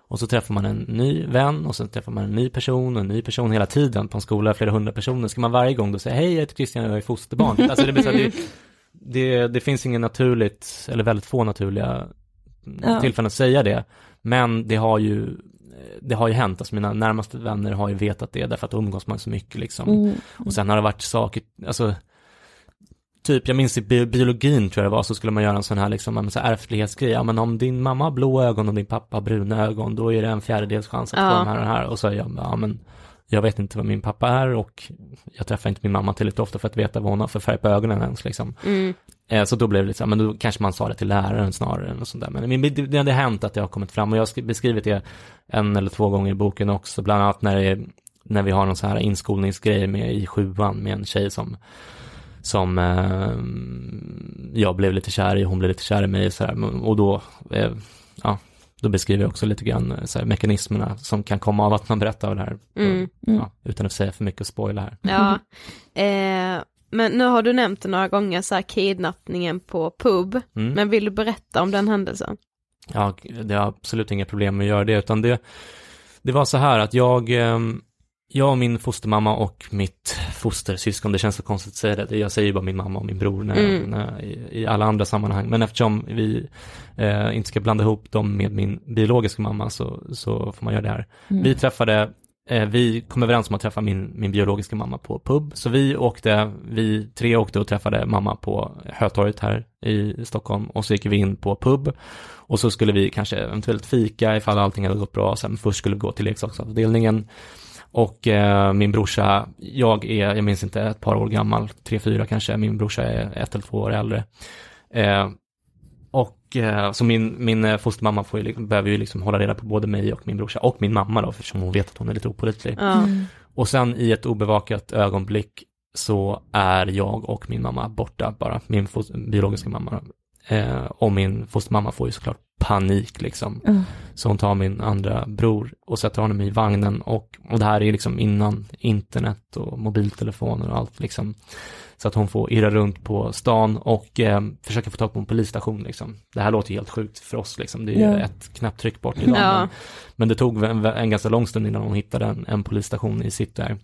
och så träffar man en ny vän och så träffar man en ny person och en ny person hela tiden på en skola, flera hundra personer. Ska man varje gång då säga hej jag heter Christian och jag är fosterbarn? (laughs) Alltså det, blir så här, det, det, det finns ingen naturligt, eller väldigt få naturliga Ja. tillfällen att säga det. Men det har ju det har ju hänt, alltså mina närmaste vänner har ju vetat det därför att då umgås man så mycket liksom. Mm. Och sen har det varit saker, alltså Typ, jag minns i bi- biologin tror jag det var, så skulle man göra en sån här liksom, en sån här ärftlighetsgrej. Ja men om din mamma har blå ögon och din pappa har bruna ögon, då är det en fjärdedels chans att Ja. få de här och de här. Och så är jag, ja men jag vet inte vad min pappa är och jag träffar inte min mamma tillräckligt ofta för att veta vad hon har för färg på ögonen ens liksom. Mm. Eh, Så då blev det lite så här, men då kanske man sa det till läraren snarare än sånt där. Men det, det hade hänt att det har kommit fram och jag har skri- beskrivit det en eller två gånger i boken också, bland annat när, det, när vi har någon så här inskolningsgrej med i sjuan med en tjej som som eh, jag blev lite kär i, hon blev lite kär i mig så här, och då, eh, ja, då beskriver jag också lite grann eh, så här, mekanismerna som kan komma av att man berättar om det här, Mm. ja, utan att säga för mycket och spoila här. Ja, (laughs) eh, men nu har du nämnt det några gånger, så här kidnappningen på pub, Mm. men vill du berätta om den händelsen? Ja, det har absolut inga problem med att göra det, utan det, det var så här att jag, ehm, jag och min fostermamma och mitt fostersyskon, det känns så konstigt att säga det, jag säger ju bara min mamma och min bror när, Mm. när, i, i alla andra sammanhang, men eftersom vi eh, inte ska blanda ihop dem med min biologiska mamma så, så får man göra det här. Mm. Vi träffade, eh, vi kom överens om att träffa min, min biologiska mamma på pub, så vi åkte, vi tre åkte och träffade mamma på Hötorget här i Stockholm. Och så gick vi in på pub. Och så skulle vi kanske eventuellt fika ifall allting hade gått bra, sen först skulle vi gå till leksaksavdelningen och eh, min brorsa, jag är, jag minns inte, ett par år gammal, tre, fyra kanske, min brorsa är ett eller två år äldre. Eh, och eh, så min, min eh, fostermamma får ju, liksom- behöver ju liksom hålla reda på både mig och min brorsa och min mamma då, eftersom hon vet att hon är lite opålitlig. Ja, Och sen i ett obevakat ögonblick så är jag och min mamma borta bara, min biologiska mamma. Eh, och min fostermamma får ju såklart panik liksom. Ja. Så hon tar min andra bror och sätter honom i vagnen och, och det här är liksom innan internet och mobiltelefoner och allt liksom. Så att hon får irra runt på stan och eh, försöka få tag på en polisstation liksom. Det här låter ju helt sjukt för oss liksom. Det är ju Ja. ett knapptryck bort idag. Ja. Men, men det tog en, en ganska lång stund innan hon hittade en, en polisstation i sitt där.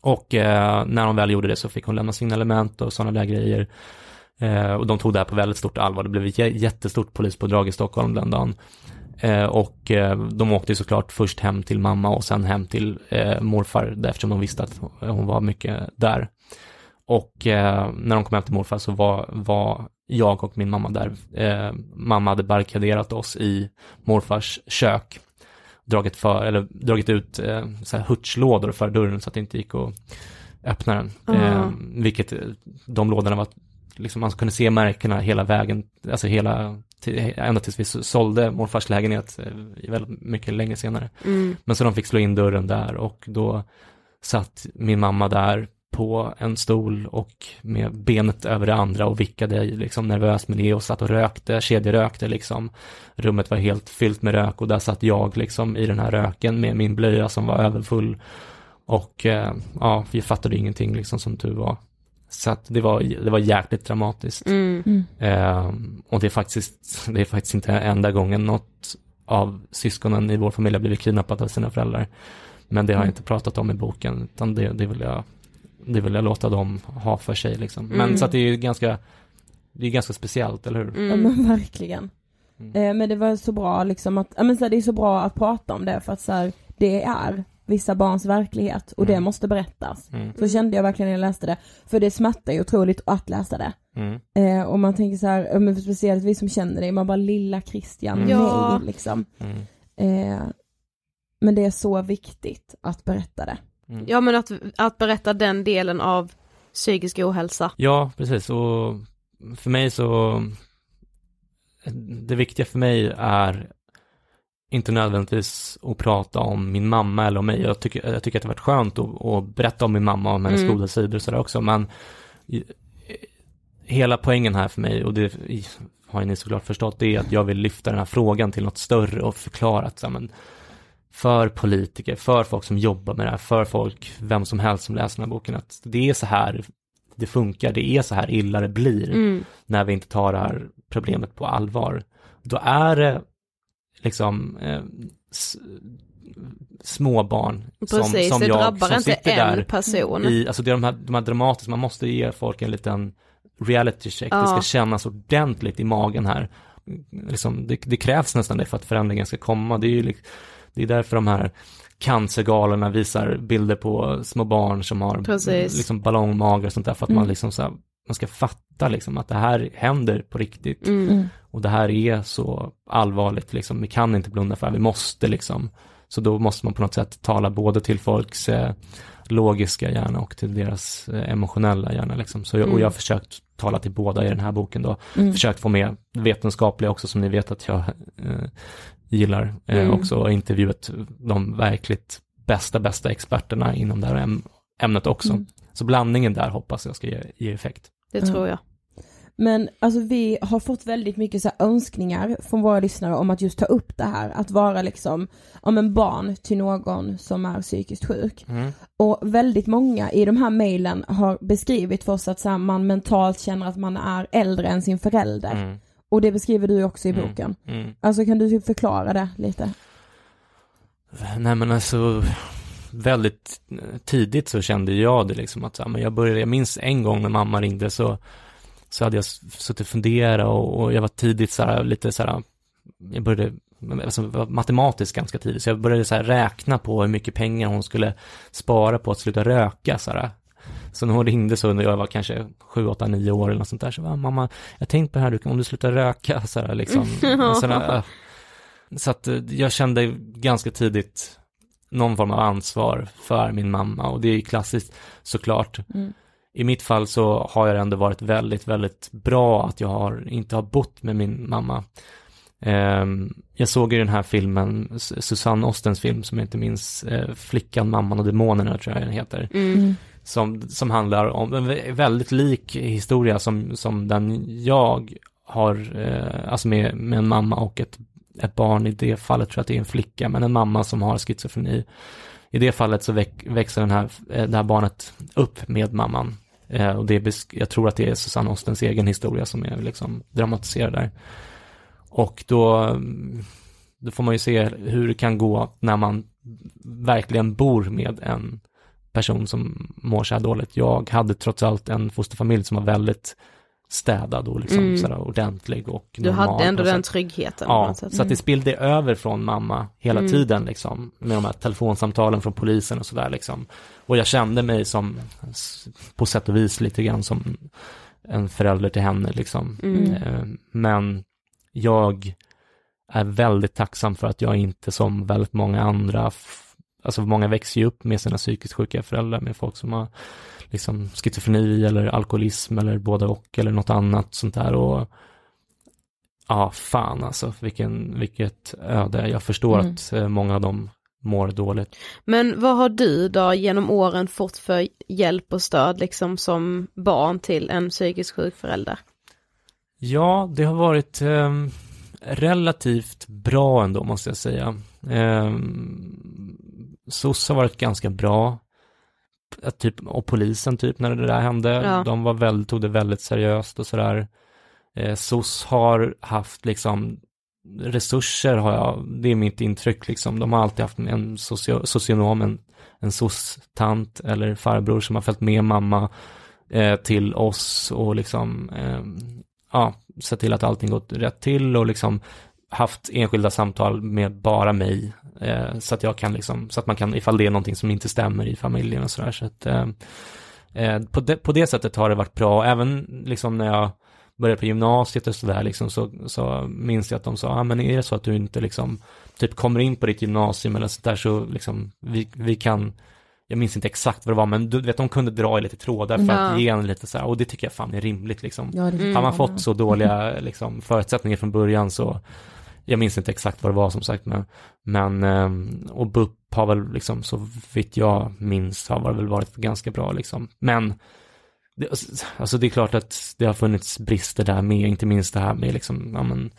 Och eh, när hon väl gjorde det så fick hon lämna signalement och sådana där grejer. Eh, och de tog det här på väldigt stort allvar. Det blev ett jä- jättestort polispådrag i Stockholm den dagen. Eh, och eh, de åkte såklart först hem till mamma och sen hem till eh, morfar eftersom de visste att hon var mycket där. Och eh, när de kom hem till morfar så var, var jag och min mamma där. Mamma hade barrikaderat oss i morfars kök. Dragit, för, eller, dragit ut eh, så här hurtslådor för dörren så att det inte gick att öppna den. Eh, vilket de lådorna var, liksom man kunde se märkena hela vägen, alltså hela, till, ända tills vi sålde morfars lägenhet eh, väldigt mycket längre senare. mm. Men så de fick slå in dörren där och då satt min mamma där på en stol och med benet över det andra och vickade liksom nervöst med det och satt och rökte, kedjerökte liksom. Rummet var helt fyllt med rök och där satt jag liksom i den här röken med min blöja som var överfull. Och eh, ja, vi fattade ingenting liksom som tur var. Så att det var, det var jäkligt dramatiskt. Mm. Eh, och det är faktiskt, (laughs) det är faktiskt inte enda gången något av syskonen i vår familj har blivit kidnappat av sina föräldrar. Men det har jag inte pratat om i boken, utan det, det, vill, jag, det vill jag låta dem ha för sig liksom. Men Mm. så att det är ju ganska, det är ganska speciellt, eller hur? Ja Mm. men verkligen. Mm. Eh, men det var så bra liksom att, ja men så här, det är så bra att prata om det för att så här, det är vissa barns verklighet och det Mm. måste berättas. Mm. Så kände jag verkligen när jag läste det. För det smärtar ju otroligt att läsa det. Mm. Eh, och man tänker så här, men speciellt vi som känner dig, man bara lilla Christian, Mm. Nej liksom. Mm. Eh, men det är så viktigt att berätta det. Mm. Ja men att, att berätta den delen av psykisk ohälsa. Ja, precis. Och för mig så, det viktiga för mig är inte nödvändigtvis att prata om min mamma eller om mig. Jag tycker, jag tycker att det varit skönt att, att berätta om min mamma och om hennes Mm. goda sidor och sådär också, men hela poängen här för mig, och det har ni såklart förstått, det är att jag vill lyfta den här frågan till något större och förklara att så, men, för politiker, för folk som jobbar med det här, för folk, vem som helst som läser den här boken, att det är så här det funkar, det är så här illa det blir Mm. när vi inte tar det här problemet på allvar. Då är det liksom eh, s- små barn som, som det jag drabbar som inte sitter en där person. i, alltså det är de här, de här dramatiska, man måste ge folk en liten reality check, det Ja. ska kännas ordentligt i magen här. Liksom, det, det krävs nästan det för att förändringen ska komma, det är ju det är därför de här cancergalorna visar bilder på små barn som har Precis. liksom ballongmage och sånt där för att Mm. man liksom så här, man ska fatta liksom att det här händer på riktigt Mm. Mm. och det här är så allvarligt liksom, vi kan inte blunda för det, vi måste liksom. Så då måste man på något sätt tala både till folks eh, logiska hjärna och till deras eh, emotionella hjärna liksom. Så jag, och Mm. jag har försökt tala till båda i den här boken då. Mm. Försökt få med vetenskapliga också som ni vet att jag eh, gillar. Eh, Mm. Också och intervjuat de verkligt bästa, bästa experterna inom det här äm- ämnet också. Mm. Så blandningen där hoppas jag ska ge, ge effekt. Det Ja. tror jag. Men alltså vi har fått väldigt mycket så här önskningar från våra lyssnare om att just ta upp det här, att vara liksom, om en barn till någon som är psykiskt sjuk. Och väldigt många i de här mejlen har beskrivit för oss att så här, man mentalt känner att man är äldre än sin förälder. Mm. Och det beskriver du också i Mm. boken. Mm. Alltså kan du typ förklara det lite? Nej men alltså väldigt tidigt så kände jag det liksom att men jag började, jag minns en gång när mamma ringde så, så hade jag suttit och funderat och, och jag var tidigt så här, lite så här, jag började alltså, matematiskt ganska tidigt, så jag började så här räkna på hur mycket pengar hon skulle spara på att sluta röka så här. Så när hon ringde så när jag var kanske 7, 8, 9 år eller något sånt där så var mamma, jag tänkte på det här, om du slutar röka så här liksom. (laughs) Så, äh. så att eh, jag kände ganska tidigt någon form av ansvar för min mamma och det är ju klassiskt såklart. Mm. I mitt fall så har jag ändå varit väldigt, väldigt bra att jag har, inte har bott med min mamma. Ehm, jag såg ju den här filmen, Susanne Ostens film som jag inte minns, eh, Flickan, mamman och demonerna tror jag den heter. Mm. Som, som handlar om en vä- väldigt lik historia som, som den jag har, eh, alltså med, med en mamma och ett, ett barn. I det fallet tror jag att det är en flicka, men en mamma som har schizofreni. I det fallet så väx, växer den här, eh, det här barnet upp med mamman. Eh, och det är, jag tror att det är Susanne Ostens egen historia som är liksom dramatiserad där. Och då, mm, då får man ju se hur det kan gå när man verkligen bor med en person som mår så här dåligt. Jag hade trots allt en fosterfamilj som var väldigt städad och liksom Mm. sådär ordentlig och Du normal hade ändå den tryggheten. Ja, så att det spillde över från mamma hela Mm. tiden liksom, med de här telefonsamtalen från polisen och sådär liksom. Och jag kände mig som, på sätt och vis lite grann som en förälder till henne liksom. Mm. Eh, Men jag är väldigt tacksam för att jag inte som väldigt många andra, alltså många växer ju upp med sina psykiskt sjuka föräldrar, med folk som har liksom schizofreni eller alkoholism eller både och eller något annat sånt där och ja, fan alltså, vilken, vilket öde. Jag förstår Mm. att eh, många av dem mår dåligt. Men vad har du då genom åren fått för hjälp och stöd liksom som barn till en psykiskt sjuk förälder? Ja, det har varit ehm, relativt bra ändå måste jag säga. Um, SOS har varit ganska bra. Typ, och polisen typ när det där hände. Ja. De var väldigt, tog det väldigt seriöst och sådär. Eh, SOS har haft liksom resurser har jag, det är mitt intryck liksom. De har alltid haft en socio, socionom, en, en SOS-tant eller farbror som har följt med mamma eh, till oss och liksom ehm, ja, sett till att allting gått rätt till och liksom haft enskilda samtal med bara mig eh, så att jag kan liksom, så att man kan, ifall det är någonting som inte stämmer i familjen och sådär så att eh, eh, på, det, på det sättet har det varit bra, även liksom när jag började på gymnasiet och sådär liksom så, så minns jag att de sa, ah, men är det så att du inte liksom typ kommer in på ditt gymnasium eller sådär så liksom vi, vi kan jag minns inte exakt vad det var, men du vet, de kunde dra i lite trådar för Ja. att ge en lite så här, och det tycker jag fan är rimligt liksom. Ja, Mm. Har man fått så dåliga liksom, förutsättningar från början så, jag minns inte exakt vad det var som sagt, men, men ehm, och BUP har väl liksom, så vitt jag minns, har väl varit ganska bra liksom. Men det, alltså det är klart att det har funnits brister där med, inte minst det här med liksom, ja men,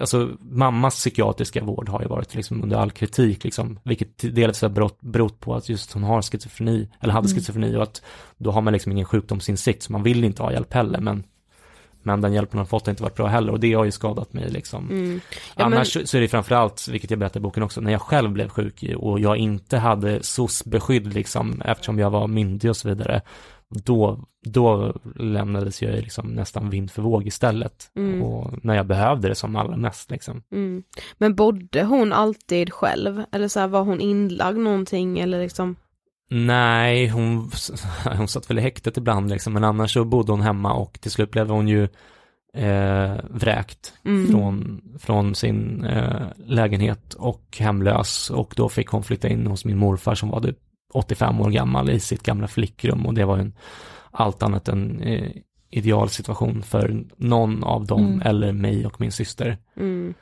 alltså mammas psykiatriska vård har ju varit liksom under all kritik liksom, vilket delvis har berott, berott på att just hon har schizofreni, eller hade mm. schizofreni och att då har man liksom ingen sjukdomsinsikt så man vill inte ha hjälp heller men men den hjälpen har fått har inte varit bra heller och det har ju skadat mig liksom. Mm. Ja, Annars men... så är det framförallt, vilket jag berättar i boken också, när jag själv blev sjuk och jag inte hade SOS-beskydd liksom eftersom jag var myndig och så vidare. Då, då lämnades jag liksom nästan vind för våg istället. Mm. Och när jag behövde det som allra mest liksom. Mm. Men bodde hon alltid själv? Eller så här, var hon inlagd någonting eller liksom? Nej, hon, (laughs) hon satt väl i häktet ibland liksom, men annars så bodde hon hemma och till slut blev hon ju eh, vräkt mm. från, från sin eh, lägenhet och hemlös och då fick hon flytta in hos min morfar som var 85 typ år gammal i sitt gamla flickrum och det var en allt annat än eh, idealsituation för någon av dem mm. eller mig och min syster. Mm.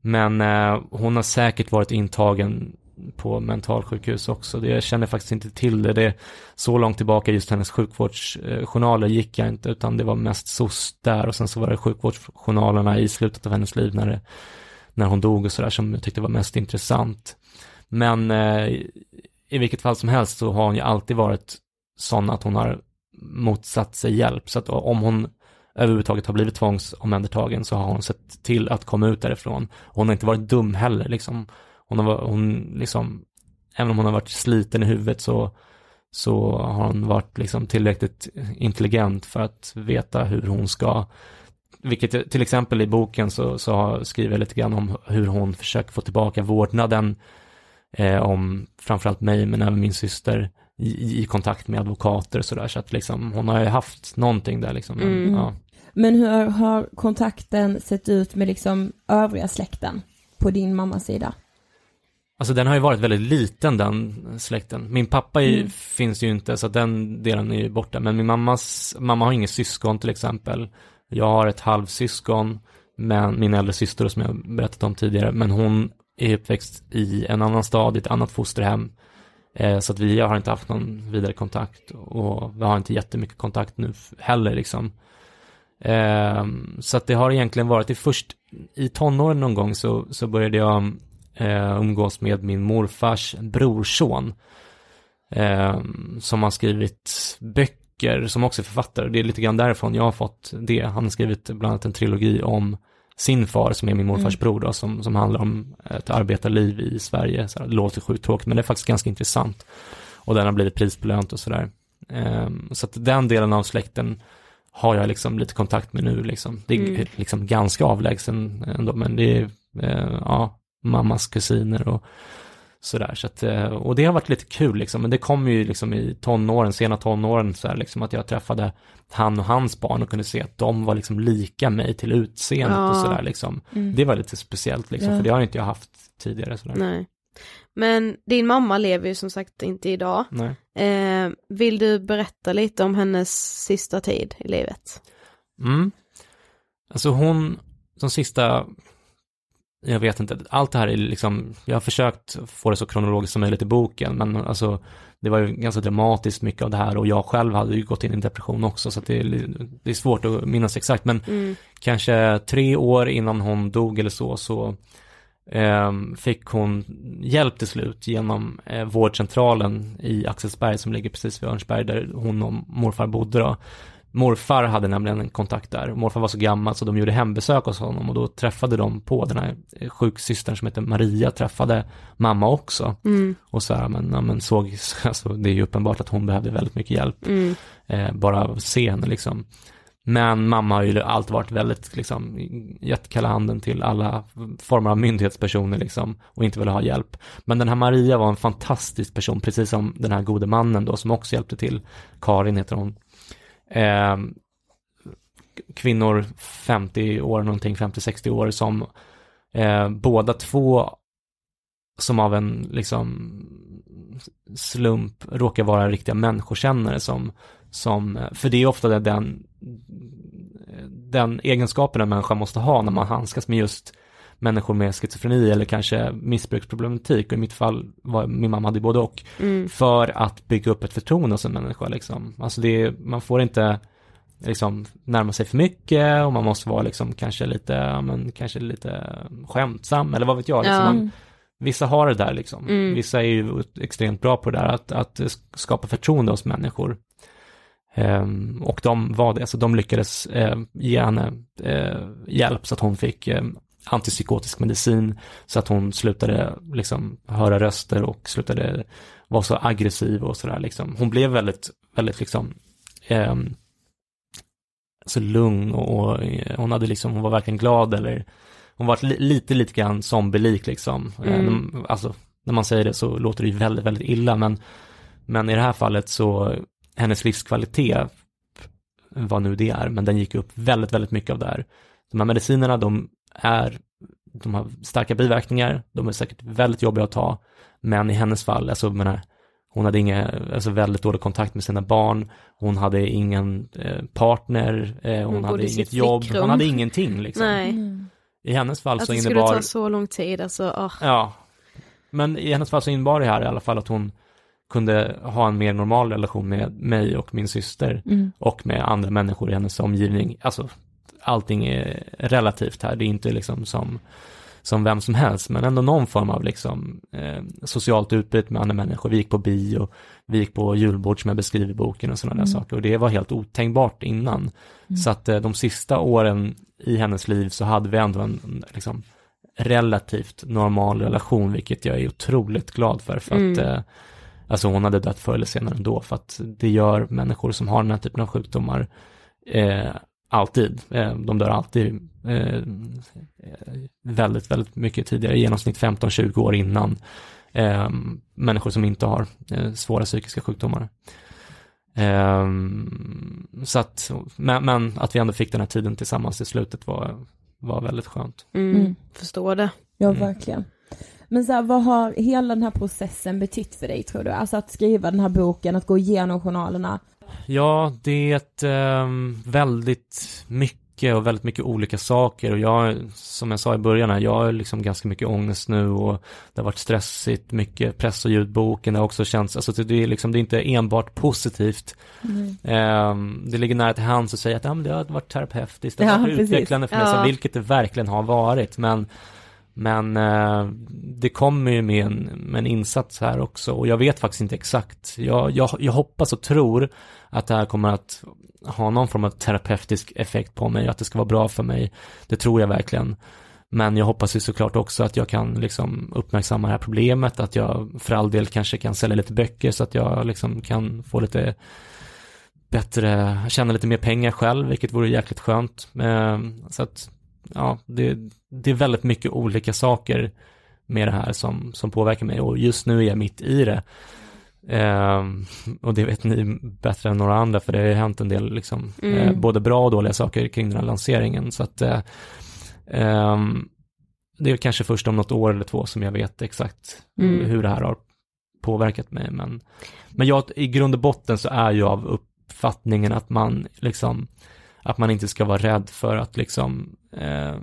Men eh, hon har säkert varit intagen på mentalsjukhus också. Det, jag känner faktiskt inte till det. det. Så långt tillbaka just hennes sjukvårdsjournaler gick jag inte, utan det var mest SOS där och sen så var det sjukvårdsjournalerna i slutet av hennes liv när, det, när hon dog och sådär som jag tyckte var mest intressant. Men eh, i vilket fall som helst så har hon ju alltid varit sån att hon har motsatt sig hjälp. Så att om hon överhuvudtaget har blivit tvångsomhändertagen så har hon sett till att komma ut därifrån. Hon har inte varit dum heller liksom. Hon har, hon liksom, även om hon har varit sliten i huvudet så, så har hon varit liksom tillräckligt intelligent för att veta hur hon ska vilket till exempel i boken så, så skriver jag lite grann om hur hon försöker få tillbaka vårdnaden eh, om framförallt mig men även min syster i, i kontakt med advokater och sådär så att liksom hon har ju haft någonting där liksom. Men, mm. ja. men hur har kontakten sett ut med liksom övriga släkten på din mammas sida? Alltså den har ju varit väldigt liten den släkten. Min pappa är, mm. finns ju inte så den delen är ju borta. Men min mammas, mamma har inget syskon till exempel. Jag har ett halvsyskon, men min äldre syster som jag berättat om tidigare. Men hon är uppväxt i en annan stad, i ett annat fosterhem. Eh, så att vi har inte haft någon vidare kontakt och vi har inte jättemycket kontakt nu heller liksom. Eh, så att det har egentligen varit, det först i tonåren någon gång så, så började jag eh, umgås med min morfars brorson. Eh, som har skrivit böcker, som också är författare. Det är lite grann därifrån jag har fått det. Han har skrivit bland annat en trilogi om sin far som är min morfars mm. bror då, som, som handlar om ett arbetarliv i Sverige. Så det låter sjukt tråkigt men det är faktiskt ganska intressant. Och den har blivit prisbelönt och sådär. Um, så att den delen av släkten har jag liksom lite kontakt med nu liksom. Det är mm. liksom ganska avlägsen ändå men det är, uh, ja, mammas kusiner och sådär. Så att, eh, och det har varit lite kul liksom, men det kom ju liksom i tonåren, sena tonåren så här, liksom att jag träffade han och hans barn och kunde se att de var liksom lika mig till utseendet ja. och sådär liksom. Mm. Det var lite speciellt liksom, ja. för det har inte jag haft tidigare sådär. Nej. Men din mamma lever ju som sagt inte idag. Nej. Eh, vill du berätta lite om hennes sista tid i livet? Mm. Alltså hon, de sista jag vet inte, allt det här är liksom, jag har försökt få det så kronologiskt som möjligt i boken, men alltså det var ju ganska dramatiskt mycket av det här och jag själv hade ju gått in i depression också så det är, det är svårt att minnas exakt men mm. kanske tre år innan hon dog eller så så eh, fick hon hjälp till slut genom eh, vårdcentralen i Axelsberg som ligger precis vid Örnsberg där hon och morfar bodde då. Morfar hade nämligen en kontakt där. Morfar var så gammal så de gjorde hembesök hos honom och då träffade de på den här sjuksystern som heter Maria, träffade mamma också. Mm. Och så här, men, ja, men såg, (laughs) alltså, det är ju uppenbart att hon behövde väldigt mycket hjälp. Mm. Eh, bara se henne liksom. Men mamma har ju alltid varit väldigt, liksom, gett kalla handen till alla former av myndighetspersoner liksom, och inte velat ha hjälp. Men den här Maria var en fantastisk person, precis som den här gode mannen då, som också hjälpte till. Karin heter hon eh, kvinnor 50 år någonting, 50-60 år som eh, båda två som av en liksom slump råkar vara riktiga människokännare som, som för det är ofta den, den egenskapen en människa måste ha när man handskas med just människor med schizofreni eller kanske missbruksproblematik och i mitt fall var min mamma hade både och Mm. för att bygga upp ett förtroende hos en människa liksom. Alltså det är, man får inte liksom närma sig för mycket och man måste vara liksom kanske lite, ja, men kanske lite skämtsam eller vad vet jag. Liksom. Ja. Man, vissa har det där liksom. Mm. Vissa är ju extremt bra på det där att, att skapa förtroende hos människor. Ehm, och de var det, så de lyckades eh, ge henne eh, hjälp så att hon fick eh, antipsykotisk medicin så att hon slutade liksom höra röster och slutade vara så aggressiv och sådär liksom. Hon blev väldigt, väldigt liksom ehm, så lugn och, och eh, hon hade liksom, hon var verkligen glad eller hon var li, lite, lite grann zombielik liksom. Eh, Mm. när- Alltså, när man säger det så låter det ju väldigt, väldigt illa, men, men i det här fallet så, hennes livskvalitet, vad nu det är, men den gick upp väldigt, väldigt mycket av det här. De här medicinerna, de är, de har starka biverkningar, de är säkert väldigt jobbiga att ta, men i hennes fall, alltså menar, hon hade inga, alltså väldigt dålig kontakt med sina barn, hon hade ingen eh, partner, eh, hon, Hon hade inget jobb, hon hade ingenting liksom. Nej, Mm. I hennes fall att så det skulle innebar, ta så lång tid alltså. åh. ja, men i hennes fall så innebar det här i alla fall att hon kunde ha en mer normal relation med mig och min syster Mm. och med andra människor i hennes omgivning. Alltså, allting är relativt här, det är inte liksom som, som vem som helst, men ändå någon form av liksom eh, socialt utbyte med andra människor. Vi gick på bio, vi gick på julbord som jag beskriver i boken och sådana Mm. där saker och det var helt otänkbart innan. Så att eh, de sista åren i hennes liv så hade vi ändå en liksom relativt normal relation, vilket jag är otroligt glad för, för att Mm. eh, Alltså hon hade dött förr eller senare ändå för att det gör människor som har den här typen av sjukdomar eh, alltid. Eh, de dör alltid eh, väldigt, väldigt mycket tidigare, i genomsnitt 15-20 år innan eh, människor som inte har svåra psykiska sjukdomar. Eh, så att, men, men att vi ändå fick den här tiden tillsammans i slutet var, var väldigt skönt. Mm. Mm. Förstår det. Ja, Mm. verkligen. Men så här, vad har hela den här processen betytt för dig tror du? Alltså att skriva den här boken, att gå igenom journalerna. Ja, det är ehm, väldigt mycket och väldigt mycket olika saker och jag, som jag sa i början här, jag har liksom ganska mycket ångest nu och det har varit stressigt, mycket press och ljudboken, det har också känts, alltså det är liksom, det är inte enbart positivt. Ehm, det ligger nära till hands att säga att ja, men det har varit terapeutiskt, det har Ja, varit precis. utvecklande för mig, Ja. vilket det verkligen har varit, men men eh, det kommer ju med en, med en insats här också och jag vet faktiskt inte exakt. Jag, jag, jag hoppas och tror att det här kommer att ha någon form av terapeutisk effekt på mig, att det ska vara bra för mig. Det tror jag verkligen. Men jag hoppas ju såklart också att jag kan liksom uppmärksamma det här problemet, att jag för all del kanske kan sälja lite böcker så att jag liksom kan få lite bättre, tjäna lite mer pengar själv, vilket vore jäkligt skönt. Eh, så att, ja, det, det är väldigt mycket olika saker med det här som, som påverkar mig och just nu är jag mitt i det. Ehm, och det vet ni bättre än några andra för det har ju hänt en del liksom, Mm. eh, både bra och dåliga saker kring den här lanseringen. Så att eh, ehm, det är kanske först om något år eller två som jag vet exakt Mm. hur det här har påverkat mig. Men, men jag, i grund och botten så är jag av uppfattningen att man liksom, att man inte ska vara rädd för att liksom eh,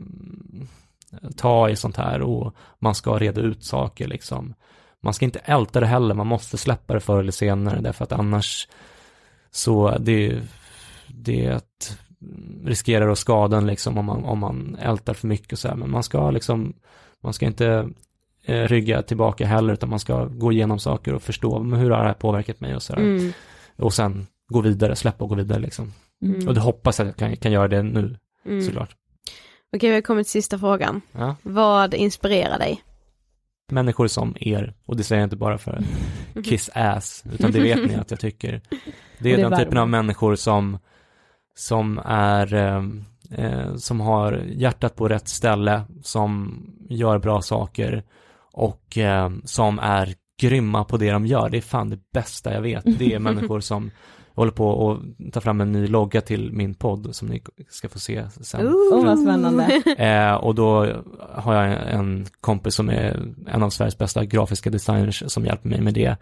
ta i sånt här och man ska reda ut saker liksom. Man ska inte älta det heller, man måste släppa det förr eller senare därför att annars så det, det riskerar att skada en liksom om man, om man ältar för mycket och så här. men man ska liksom, man ska inte eh, rygga tillbaka heller utan man ska gå igenom saker och förstå hur har det här påverkat mig och så här. Mm. och sen gå vidare, släppa och gå vidare liksom. Mm. Och det hoppas att jag kan, kan göra det nu Mm. såklart. Okej, vi har kommit till sista frågan. Ja. Vad inspirerar dig? Människor som er, och det säger jag inte bara för (laughs) kiss ass, utan det vet ni att jag tycker. (laughs) Det är, det den typen värmer. av människor som, som är, eh, eh, som har hjärtat på rätt ställe, som gör bra saker och eh, som är grymma på det de gör. Det är fan det bästa jag vet. Det är (laughs) människor som håller på att ta fram en ny logga till min podd som ni ska få se sen. Åh vad spännande. (laughs) Eh, och då har jag en kompis som är en av Sveriges bästa grafiska designers som hjälper mig med det.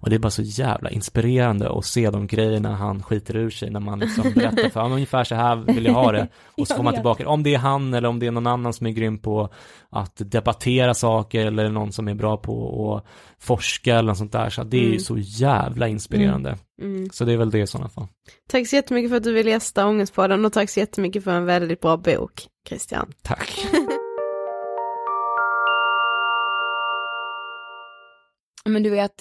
Och det är bara så jävla inspirerande att se de grejerna han skiter ur sig när man liksom berättar för honom ungefär så här vill jag ha det. (laughs) Och så får man tillbaka, om det är han eller om det är någon annan som är grym på att debattera saker eller någon som är bra på att forska eller något sånt där. Så det är ju Mm. så jävla inspirerande. Mm. Så det är väl det i sådana fall. Tack så jättemycket för att du ville gästa Ångestpodden och tack så jättemycket för en väldigt bra bok, Christian. Tack. (laughs) Men du vet,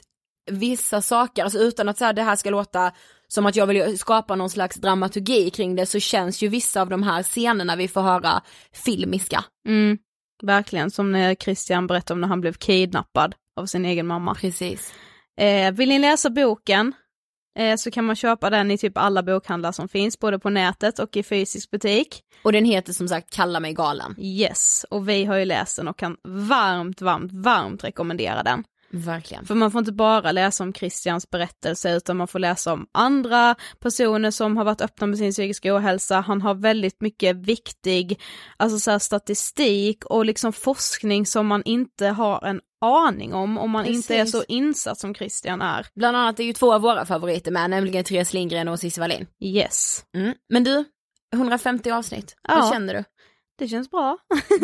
vissa saker, alltså utan att så här, det här ska låta som att jag vill skapa någon slags dramaturgi kring det så känns ju vissa av de här scenerna vi får höra filmiska. Mm, verkligen, som när Christian berättade om när han blev kidnappad av sin egen mamma. Precis. Eh, vill ni läsa boken eh, så kan man köpa den i typ alla bokhandlar som finns, både på nätet och i fysisk butik. Och den heter som sagt Kalla mig galen. Yes, och vi har ju läst den och kan varmt, varmt, varmt rekommendera den. Verkligen. För man får inte bara läsa om Christians berättelse utan man får läsa om andra personer som har varit öppna med sin psykiska ohälsa. Han har väldigt mycket viktig, alltså så statistik och liksom forskning som man inte har en aning om om man inte är Precis. så insatt som Christian är. Bland annat är ju två av våra favoriter med, nämligen Therese Lindgren och Cissi Wallin. Yes. Mm. Men du, 150 avsnitt, Ja. hur känner du? Det känns bra.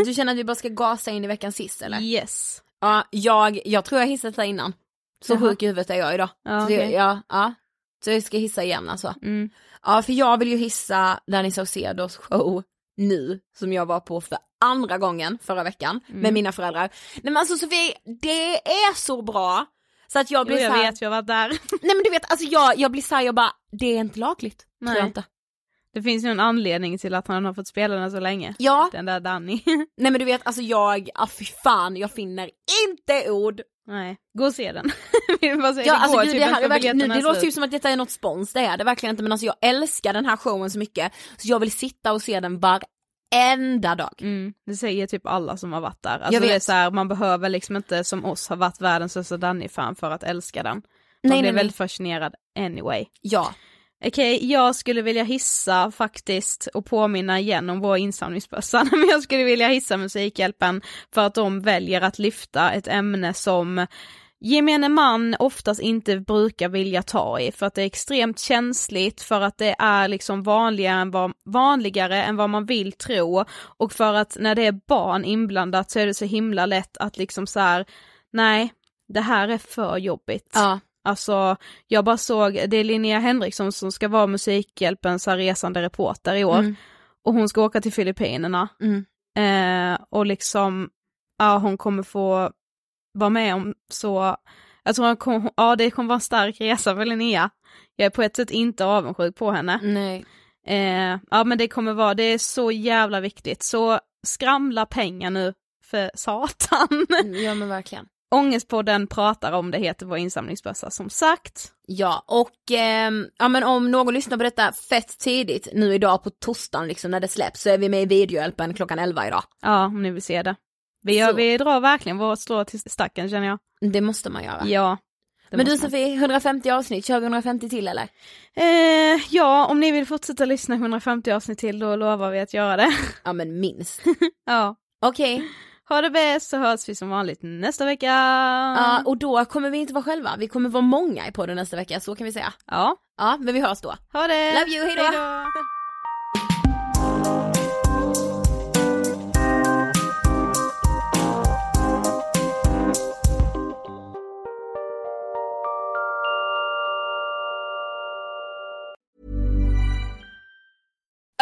Du känner att vi bara ska gasa in i veckans hiss eller? Yes. Ja, jag, jag tror jag hissat där innan. Så Jaha. sjuk i huvudet är jag idag. Ja, så, jag, okej. ja, så jag ska hissa igen alltså. Mm. Ja, för jag vill ju hissa Danny Saucedos show nu, som jag var på för andra gången förra veckan Mm. med mina föräldrar. Nej men alltså Sofie, det är så bra. Så att jag Jo, blir jag så här, vet, jag varit där. nej men du vet, alltså jag, jag blir såhär, jag bara, det är inte lagligt. Tror Nej. jag inte. Det finns ju en anledning till att han har fått spela den så länge. Ja, Den där Danny. (laughs) nej men du vet, alltså jag, ah, fy fan, jag finner inte ord. Nej, gå och se den. (laughs) Vill bara säga, Ja, alltså gud, typ det, här verkligen, nu, det låter slut. som att detta är något spons, det är det verkligen inte men alltså jag älskar den här showen så mycket så jag vill sitta och se den varenda dag. Mm, det säger typ alla som har varit där. Alltså Jag det är vet. så här, man behöver liksom inte som oss ha varit världens största Danny-fan för att älska den. Man Nej, blir nej, nej. väldigt fascinerad anyway. Ja, Okej, jag skulle vilja hissa faktiskt och påminna igen om vår insamlingsbössa, (laughs) men jag skulle vilja hissa Musikhjälpen för att de väljer att lyfta ett ämne som gemene man oftast inte brukar vilja ta i för att det är extremt känsligt, för att det är liksom vanligare än vad, vanligare än vad man vill tro och för att när det är barn inblandat så är det så himla lätt att liksom så här, nej, det här är för jobbigt. ja, Alltså, jag bara såg, det är Linnea Henriksson som ska vara Musikhjälpens resande reporter i år. Mm. Och hon ska åka till Filippinerna. Mm. Eh, och liksom, ja hon kommer få vara med om så, jag tror hon kom, ja det kommer vara en stark resa för Linnea. Jag är på ett sätt inte avundsjuk på henne. nej. Eh, ja men det kommer vara, det är så jävla viktigt. Så skramla pengar nu för satan. Ja men verkligen. Ångestpodden pratar om det heter vår insamlingsbössa som sagt. Ja och ehm, ja men om någon lyssnar på detta fett tidigt nu idag på torsdagen liksom när det släpps så är vi med i videohjälpen klockan 11 idag. Ja, om ni vill se det. Vi, gör, Så. vi drar verkligen vårt strå till stacken känner jag. Det måste man göra. Ja. men du. Sofie, 150 avsnitt, kör vi 150 till eller? Eh, ja, om ni vill fortsätta lyssna 150 avsnitt till då lovar vi att göra det. Ja men minst. (laughs) ja. Okej, Ha det bäst så hörs vi som vanligt nästa vecka. ja och då kommer vi inte vara själva, vi kommer vara många i podden nästa vecka, så kan vi säga. Ja, Ja, men vi hörs då. ha det. Love you, hejdå. Hejdå.